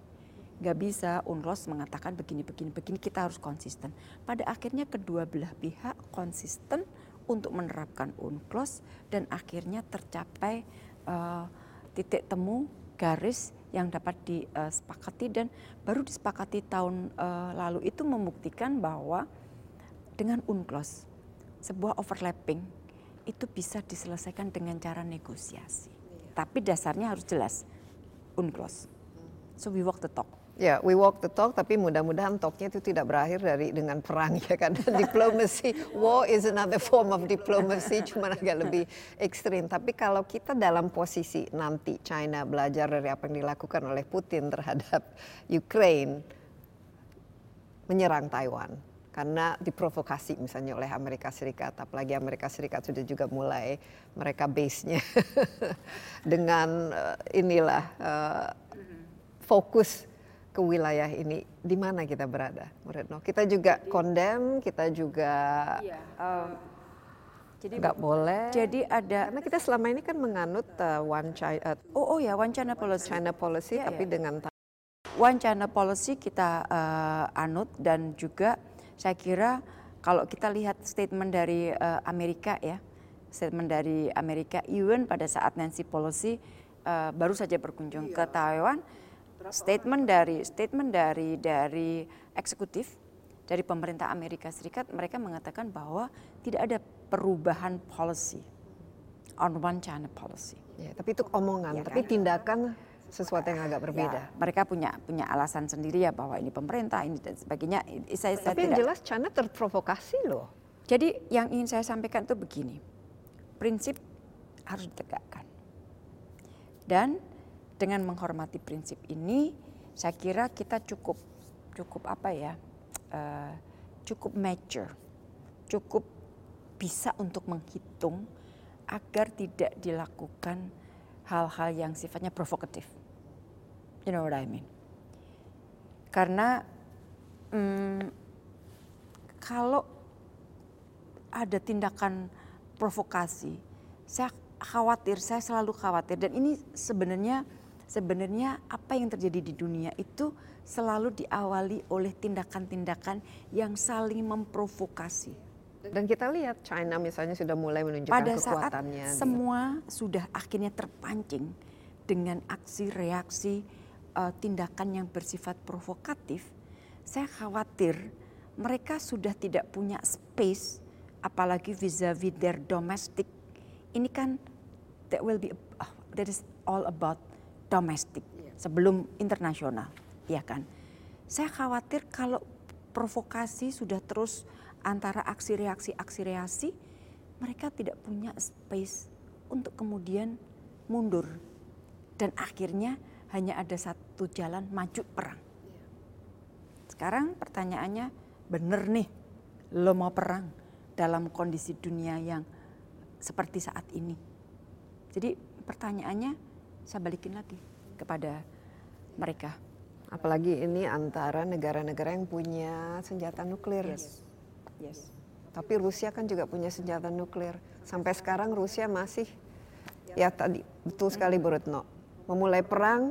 Nggak bisa UNCLOS mengatakan begini, begini, begini, kita harus konsisten. Pada akhirnya kedua belah pihak konsisten untuk menerapkan UNCLOS dan akhirnya tercapai uh, titik temu garis yang dapat disepakati dan baru disepakati tahun uh, lalu itu membuktikan bahwa dengan UNCLOS sebuah overlapping itu bisa diselesaikan dengan cara negosiasi. Tapi dasarnya harus jelas UNCLOS. So we walk the talk. Ya, we walk the talk, tapi mudah-mudahan talknya itu tidak berakhir dari dengan perang ya kan. Diplomasi, war is another form of diplomacy, cuma agak lebih ekstrim. Tapi kalau kita dalam posisi nanti China belajar dari apa yang dilakukan oleh Putin terhadap Ukraine, menyerang Taiwan, karena diprovokasi misalnya oleh Amerika Serikat, apalagi Amerika Serikat sudah juga mulai mereka base-nya dengan uh, inilah uh, fokus ke wilayah ini di mana kita berada, Muretno? Kita juga kondem, kita juga iya, um, jadi nggak boleh. Jadi ada karena kita selama ini kan menganut uh, one China. Uh, oh oh ya one China policy. China policy, ya, tapi ya. dengan one China policy kita uh, anut dan juga saya kira kalau kita lihat statement dari uh, Amerika ya, statement dari Amerika, even pada saat Nancy Pelosi uh, baru saja berkunjung iya. ke Taiwan statement dari statement dari dari eksekutif dari pemerintah Amerika Serikat mereka mengatakan bahwa tidak ada perubahan policy on one China policy. Ya, tapi itu omongan, ya, tapi kan? tindakan sesuatu yang agak berbeda. Ya, mereka punya punya alasan sendiri ya bahwa ini pemerintah ini dan sebagainya. Saya, tapi saya yang tidak, jelas China terprovokasi loh. Jadi yang ingin saya sampaikan itu begini, prinsip harus ditegakkan dan dengan menghormati prinsip ini, saya kira kita cukup cukup apa ya, uh, cukup mature, cukup bisa untuk menghitung agar tidak dilakukan hal-hal yang sifatnya provokatif. You know what I mean? Karena hmm, kalau ada tindakan provokasi, saya khawatir, saya selalu khawatir dan ini sebenarnya sebenarnya apa yang terjadi di dunia itu selalu diawali oleh tindakan-tindakan yang saling memprovokasi. Dan kita lihat China misalnya sudah mulai menunjukkan Pada kekuatannya. Pada saat semua sudah akhirnya terpancing dengan aksi reaksi uh, tindakan yang bersifat provokatif, saya khawatir mereka sudah tidak punya space apalagi vis-a-vis their domestic. Ini kan that will be uh, that is all about domestik sebelum internasional, ya kan? Saya khawatir kalau provokasi sudah terus antara aksi reaksi aksi reaksi, mereka tidak punya space untuk kemudian mundur dan akhirnya hanya ada satu jalan maju perang. Sekarang pertanyaannya, bener nih, lo mau perang dalam kondisi dunia yang seperti saat ini? Jadi pertanyaannya saya balikin lagi kepada mereka. Apalagi ini antara negara-negara yang punya senjata nuklir. Yes. Yes. Tapi Rusia kan juga punya senjata nuklir. Sampai sekarang Rusia masih ya tadi betul sekali Bu Retno. Memulai perang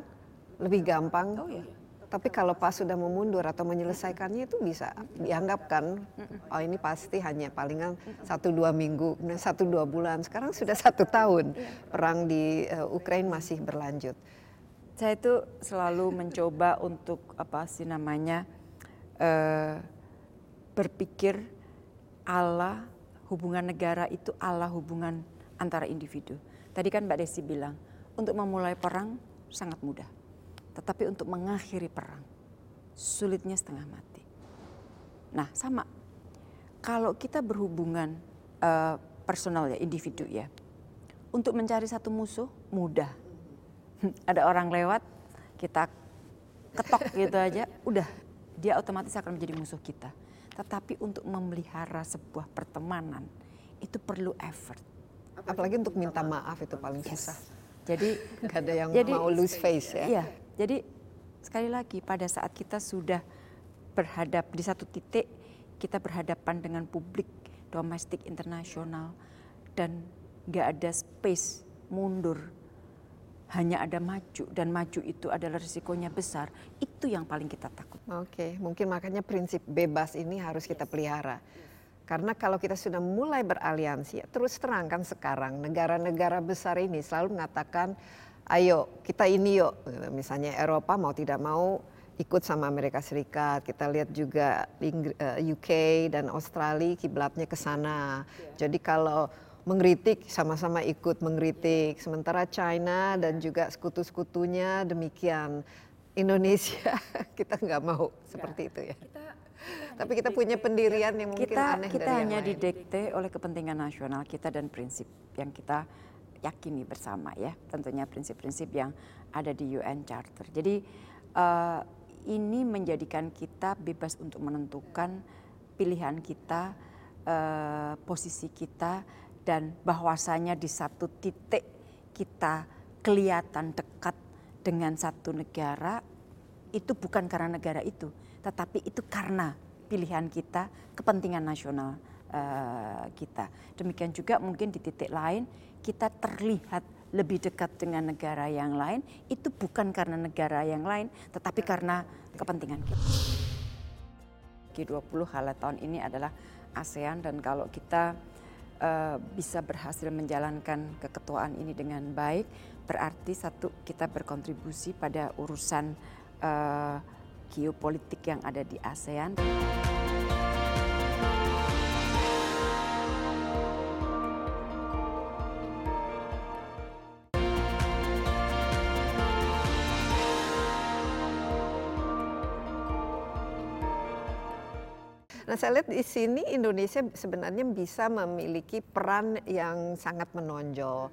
lebih gampang. Oh, iya tapi kalau pas sudah memundur atau menyelesaikannya itu bisa dianggap kan, oh ini pasti hanya palingan satu dua minggu, satu dua bulan. Sekarang sudah satu tahun perang di uh, Ukraina masih berlanjut. Saya itu selalu mencoba untuk apa sih namanya uh, berpikir Allah hubungan negara itu Allah hubungan antara individu. Tadi kan Mbak Desi bilang untuk memulai perang sangat mudah tetapi untuk mengakhiri perang, sulitnya setengah mati. Nah sama, kalau kita berhubungan uh, personal ya, individu ya, untuk mencari satu musuh mudah. Ada orang lewat, kita ketok gitu aja, udah dia otomatis akan menjadi musuh kita. Tetapi untuk memelihara sebuah pertemanan itu perlu effort. Apalagi untuk minta maaf itu paling yes. susah. Jadi nggak ada yang jadi, mau lose face ya. Iya, jadi sekali lagi pada saat kita sudah berhadap di satu titik kita berhadapan dengan publik domestik internasional dan nggak ada space mundur hanya ada maju dan maju itu adalah risikonya besar itu yang paling kita takut. Oke, mungkin makanya prinsip bebas ini harus kita pelihara. Karena kalau kita sudah mulai beraliansi, terus terangkan sekarang negara-negara besar ini selalu mengatakan ayo kita ini yuk. Misalnya Eropa mau tidak mau ikut sama Amerika Serikat. Kita lihat juga UK eh, dan Australia kiblatnya ke sana. Yeah. jadi kalau mengkritik sama-sama ikut mengkritik. Sementara China dan juga sekutu-sekutunya demikian. Indonesia kita nggak mau seperti itu ya. Kita, tapi kita punya pendirian yang mungkin kita, aneh kita dari hanya didekte oleh kepentingan nasional kita dan prinsip yang kita yakini bersama ya tentunya prinsip-prinsip yang ada di UN Charter. Jadi uh, ini menjadikan kita bebas untuk menentukan pilihan kita, uh, posisi kita dan bahwasanya di satu titik kita kelihatan dekat dengan satu negara itu bukan karena negara itu, tetapi itu karena pilihan kita, kepentingan nasional uh, kita. Demikian juga mungkin di titik lain kita terlihat lebih dekat dengan negara yang lain itu bukan karena negara yang lain tetapi karena kepentingan kita. G20 highlight tahun ini adalah ASEAN dan kalau kita uh, bisa berhasil menjalankan keketuaan ini dengan baik, berarti satu kita berkontribusi pada urusan uh, geopolitik yang ada di ASEAN. Nah, saya lihat di sini Indonesia sebenarnya bisa memiliki peran yang sangat menonjol.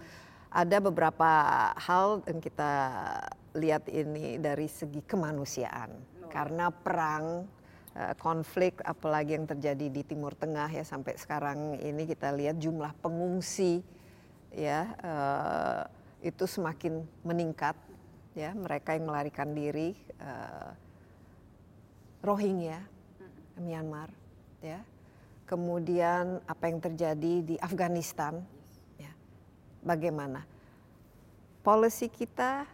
Ada beberapa hal yang kita lihat ini dari segi kemanusiaan. Karena perang, eh, konflik apalagi yang terjadi di Timur Tengah ya sampai sekarang ini kita lihat jumlah pengungsi ya uh, itu semakin meningkat ya mereka yang melarikan diri uh, Rohingya Myanmar ya. Kemudian apa yang terjadi di Afghanistan, ya. bagaimana? Policy kita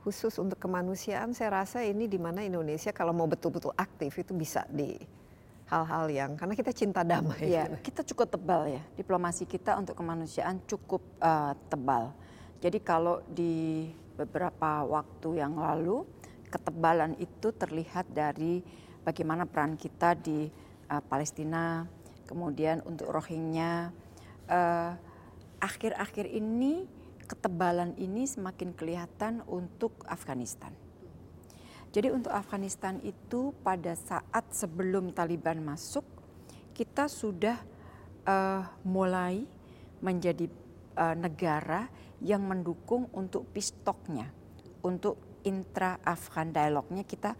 khusus untuk kemanusiaan, saya rasa ini di mana Indonesia kalau mau betul-betul aktif itu bisa di hal-hal yang karena kita cinta damai. Ya, kita cukup tebal ya. Diplomasi kita untuk kemanusiaan cukup uh, tebal. Jadi kalau di beberapa waktu yang lalu ketebalan itu terlihat dari bagaimana peran kita di uh, Palestina, kemudian untuk Rohingya. Uh, akhir-akhir ini ketebalan ini semakin kelihatan untuk Afghanistan. Jadi untuk Afghanistan itu pada saat sebelum Taliban masuk, kita sudah uh, mulai menjadi uh, negara yang mendukung untuk peace talk-nya, untuk intra-Afghan dialognya kita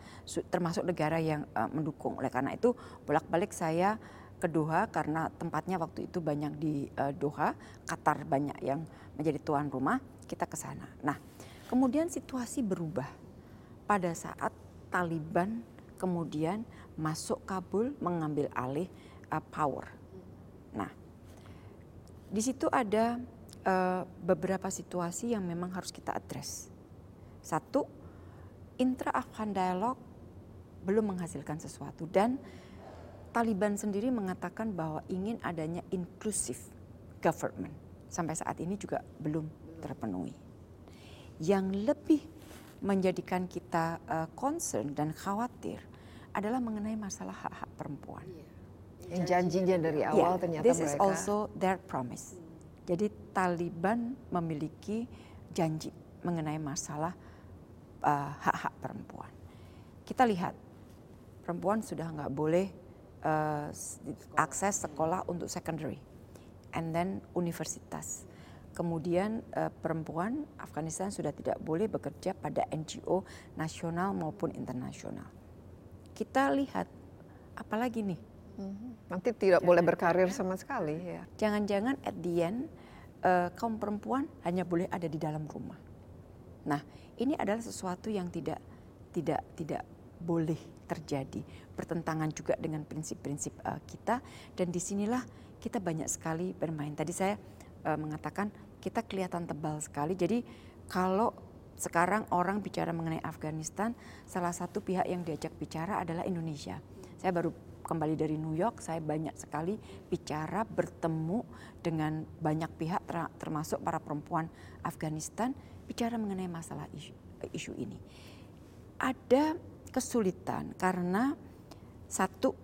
termasuk negara yang uh, mendukung. Oleh karena itu bolak-balik saya ke Doha karena tempatnya waktu itu banyak di uh, Doha, Qatar banyak yang menjadi tuan rumah, kita ke sana. Nah, kemudian situasi berubah pada saat Taliban kemudian masuk Kabul mengambil alih uh, power. Nah, di situ ada uh, beberapa situasi yang memang harus kita address satu, intra-Afghan dialog belum menghasilkan sesuatu dan Taliban sendiri mengatakan bahwa ingin adanya inclusive government. Sampai saat ini juga belum terpenuhi. Yang lebih menjadikan kita uh, concern dan khawatir adalah mengenai masalah hak-hak perempuan. Yang janjinya dari awal yeah, ternyata this mereka. is also their promise. Jadi Taliban memiliki janji mengenai masalah uh, hak-hak perempuan. Kita lihat perempuan sudah nggak boleh uh, akses sekolah untuk secondary, and then universitas. Kemudian uh, perempuan Afghanistan sudah tidak boleh bekerja pada NGO nasional maupun internasional. Kita lihat apalagi nih. Mhm. Nanti tidak Jangan boleh berkarir sama sekali ya. Jangan-jangan at the end uh, kaum perempuan hanya boleh ada di dalam rumah. Nah, ini adalah sesuatu yang tidak tidak tidak boleh terjadi. Bertentangan juga dengan prinsip-prinsip uh, kita. Dan di sinilah kita banyak sekali bermain. Tadi saya uh, mengatakan kita kelihatan tebal sekali. Jadi kalau sekarang orang bicara mengenai Afghanistan salah satu pihak yang diajak bicara adalah Indonesia. Saya baru kembali dari New York saya banyak sekali bicara bertemu dengan banyak pihak termasuk para perempuan Afghanistan bicara mengenai masalah isu, isu ini. Ada kesulitan karena satu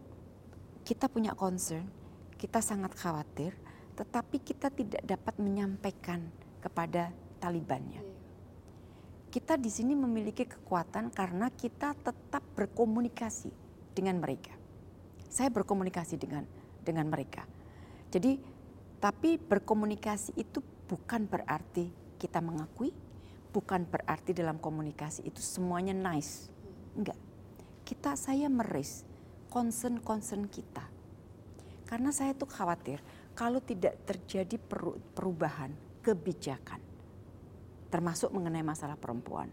kita punya concern, kita sangat khawatir, tetapi kita tidak dapat menyampaikan kepada Talibannya. Kita di sini memiliki kekuatan karena kita tetap berkomunikasi dengan mereka. Saya berkomunikasi dengan dengan mereka. Jadi tapi berkomunikasi itu bukan berarti kita mengakui, bukan berarti dalam komunikasi itu semuanya nice. Enggak. Kita saya meris concern-concern kita. Karena saya tuh khawatir kalau tidak terjadi perubahan kebijakan termasuk mengenai masalah perempuan.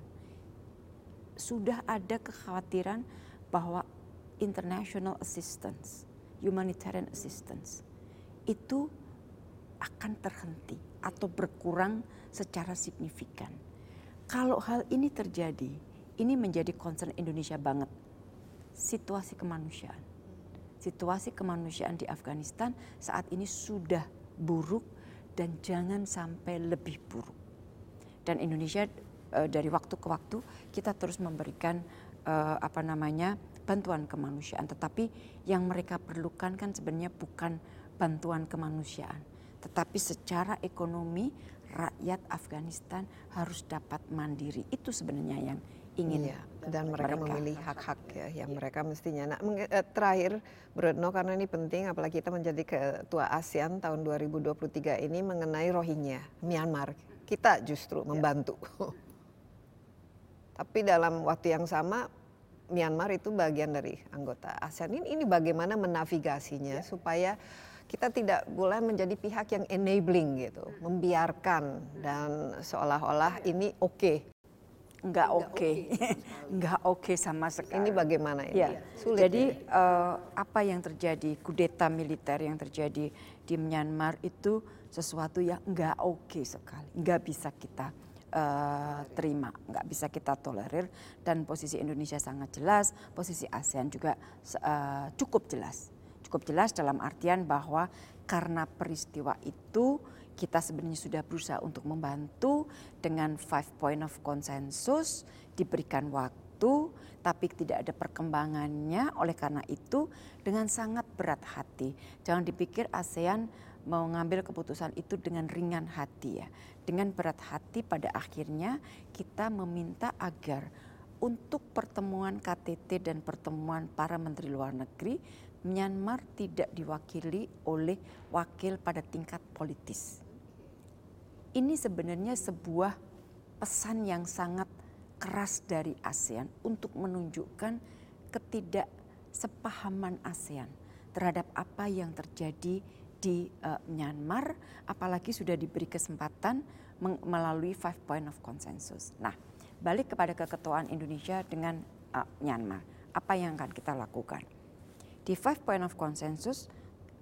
Sudah ada kekhawatiran bahwa international assistance, humanitarian assistance itu akan terhenti atau berkurang secara signifikan kalau hal ini terjadi, ini menjadi concern Indonesia banget. Situasi kemanusiaan. Situasi kemanusiaan di Afghanistan saat ini sudah buruk dan jangan sampai lebih buruk. Dan Indonesia uh, dari waktu ke waktu kita terus memberikan uh, apa namanya bantuan kemanusiaan, tetapi yang mereka perlukan kan sebenarnya bukan bantuan kemanusiaan, tetapi secara ekonomi rakyat Afghanistan harus dapat mandiri. Itu sebenarnya yang ingin iya, dan mereka, mereka memilih hak-hak ya yang iya. mereka mestinya. Nah, eh, terakhir Bruno karena ini penting apalagi kita menjadi ketua ASEAN tahun 2023 ini mengenai Rohingya, Myanmar. Kita justru iya. membantu. Tapi dalam waktu yang sama Myanmar itu bagian dari anggota ASEAN. Ini, ini bagaimana menavigasinya ya. supaya kita tidak boleh menjadi pihak yang enabling gitu, membiarkan dan seolah-olah ini oke. Okay. Enggak oke, okay. enggak oke okay sama sekali. Ini bagaimana ini? Ya. Sulit Jadi ya? uh, apa yang terjadi, kudeta militer yang terjadi di Myanmar itu sesuatu yang enggak oke okay sekali, enggak bisa kita uh, terima, nggak bisa kita tolerir dan posisi Indonesia sangat jelas, posisi ASEAN juga uh, cukup jelas cukup jelas dalam artian bahwa karena peristiwa itu kita sebenarnya sudah berusaha untuk membantu dengan five point of consensus diberikan waktu tapi tidak ada perkembangannya. Oleh karena itu dengan sangat berat hati jangan dipikir ASEAN mau ngambil keputusan itu dengan ringan hati ya. Dengan berat hati pada akhirnya kita meminta agar untuk pertemuan KTT dan pertemuan para menteri luar negeri Myanmar tidak diwakili oleh wakil pada tingkat politis. Ini sebenarnya sebuah pesan yang sangat keras dari ASEAN untuk menunjukkan ketidaksepahaman ASEAN terhadap apa yang terjadi di uh, Myanmar, apalagi sudah diberi kesempatan melalui five point of consensus. Nah, balik kepada keketuaan Indonesia dengan uh, Myanmar, apa yang akan kita lakukan? Di five point of consensus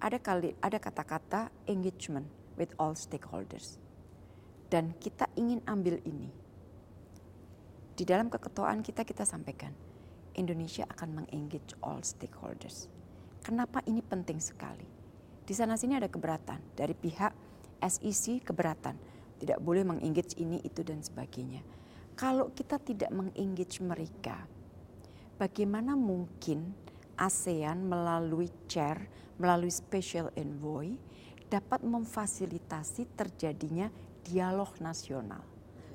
ada kali ada kata-kata engagement with all stakeholders. Dan kita ingin ambil ini. Di dalam keketuaan kita kita sampaikan Indonesia akan mengengage all stakeholders. Kenapa ini penting sekali? Di sana sini ada keberatan dari pihak SEC keberatan, tidak boleh mengengage ini itu dan sebagainya. Kalau kita tidak mengengage mereka, bagaimana mungkin ASEAN melalui chair, melalui special envoy dapat memfasilitasi terjadinya dialog nasional.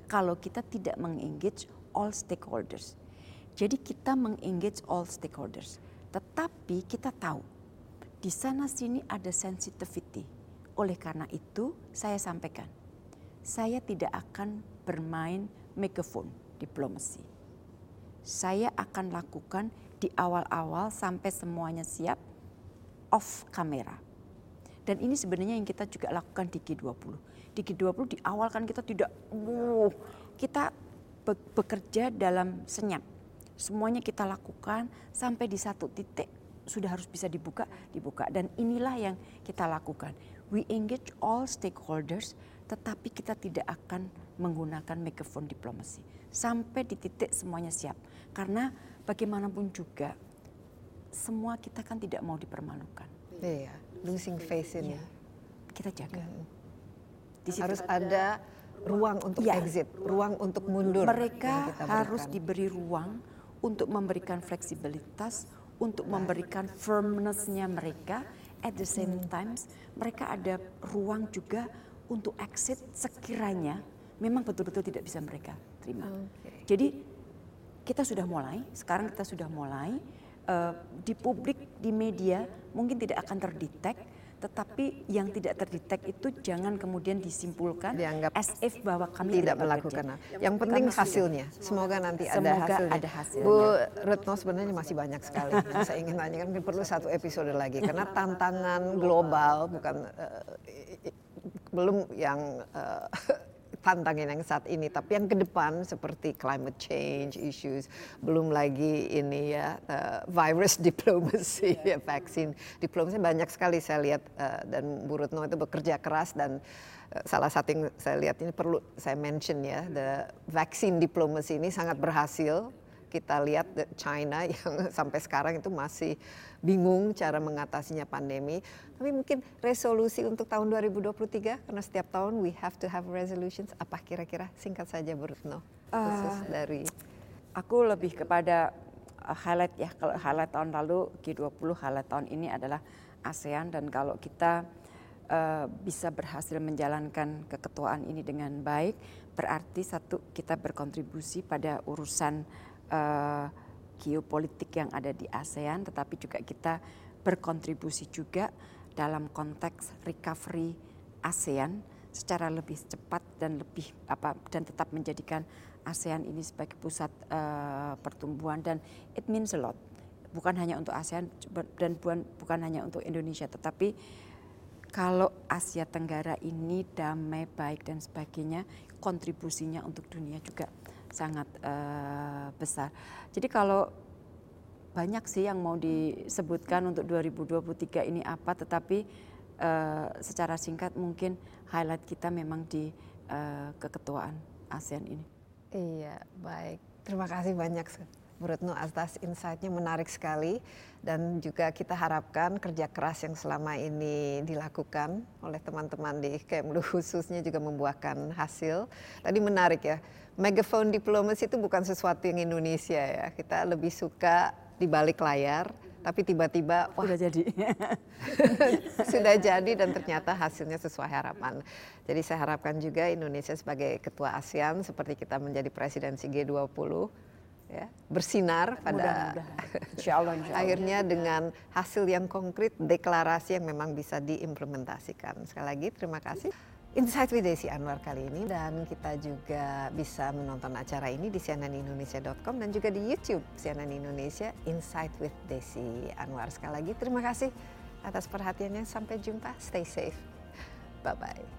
Kalau kita tidak mengengage all stakeholders. Jadi kita mengengage all stakeholders. Tetapi kita tahu di sana sini ada sensitivity. Oleh karena itu saya sampaikan, saya tidak akan bermain megaphone diplomasi. Saya akan lakukan di awal-awal sampai semuanya siap off kamera. Dan ini sebenarnya yang kita juga lakukan di G20. Di G20 di awal kan kita tidak, uh, kita bekerja dalam senyap. Semuanya kita lakukan sampai di satu titik sudah harus bisa dibuka, dibuka. Dan inilah yang kita lakukan. We engage all stakeholders, tetapi kita tidak akan menggunakan megaphone diplomasi. Sampai di titik semuanya siap. Karena bagaimanapun juga semua kita kan tidak mau dipermalukan. Iya, losing face ini. Ya, kita jaga. Hmm. Di situ harus ada ruang untuk ya. exit, ruang untuk mundur. Mereka harus diberi ruang untuk memberikan fleksibilitas, untuk memberikan firmness-nya mereka. At the same hmm. times, mereka ada ruang juga untuk exit sekiranya memang betul-betul tidak bisa mereka terima. Okay. Jadi kita sudah mulai, sekarang kita sudah mulai uh, di publik, di media mungkin tidak akan terdetek, tetapi yang tidak terdetek itu jangan kemudian disimpulkan dianggap as if bahwa kami tidak, melakukan. Yang, yang penting hasilnya. Semoga nanti Semoga ada hasilnya. ada hasilnya. Bu Retno sebenarnya masih banyak sekali. saya ingin tanya kan perlu satu episode lagi karena tantangan global bukan uh, belum yang uh, tantangan yang saat ini, tapi yang ke depan seperti climate change issues, belum lagi ini ya uh, virus diplomacy, ya vaksin diplomasi banyak sekali saya lihat uh, dan Bu Retno itu bekerja keras dan uh, salah satu yang saya lihat ini perlu saya mention ya, the vaccine diplomacy ini sangat berhasil kita lihat China yang sampai sekarang itu masih bingung cara mengatasinya pandemi. Tapi mungkin resolusi untuk tahun 2023 karena setiap tahun we have to have resolutions. Apa kira-kira singkat saja Burutno khusus uh, dari aku lebih kepada uh, highlight ya kalau highlight tahun lalu G20 highlight tahun ini adalah ASEAN dan kalau kita uh, bisa berhasil menjalankan keketuaan ini dengan baik berarti satu kita berkontribusi pada urusan uh, geopolitik yang ada di ASEAN, tetapi juga kita berkontribusi juga dalam konteks recovery ASEAN secara lebih cepat dan lebih apa dan tetap menjadikan ASEAN ini sebagai pusat uh, pertumbuhan. Dan it means a lot. Bukan hanya untuk ASEAN dan bukan bukan hanya untuk Indonesia tetapi kalau Asia Tenggara ini damai baik dan sebagainya kontribusinya untuk dunia juga sangat uh, besar. Jadi kalau banyak sih yang mau disebutkan untuk 2023 ini apa, tetapi uh, secara singkat mungkin highlight kita memang di uh, keketuaan ASEAN ini. Iya, baik. Terima kasih banyak Bu Retno atas insight-nya menarik sekali dan juga kita harapkan kerja keras yang selama ini dilakukan oleh teman-teman di Kemlu khususnya juga membuahkan hasil. Tadi menarik ya, megaphone diplomacy itu bukan sesuatu yang Indonesia ya. Kita lebih suka di balik layar, tapi tiba-tiba wah sudah jadi. sudah jadi dan ternyata hasilnya sesuai harapan. Jadi saya harapkan juga Indonesia sebagai ketua ASEAN seperti kita menjadi presidensi G20 ya, bersinar pada insya Allah, insya Allah. akhirnya dengan hasil yang konkret, deklarasi yang memang bisa diimplementasikan. Sekali lagi terima kasih. Insight with Desi Anwar kali ini dan kita juga bisa menonton acara ini di cnnindonesia.com dan juga di YouTube CNN Indonesia Insight with Desi Anwar. Sekali lagi terima kasih atas perhatiannya. Sampai jumpa. Stay safe. Bye bye.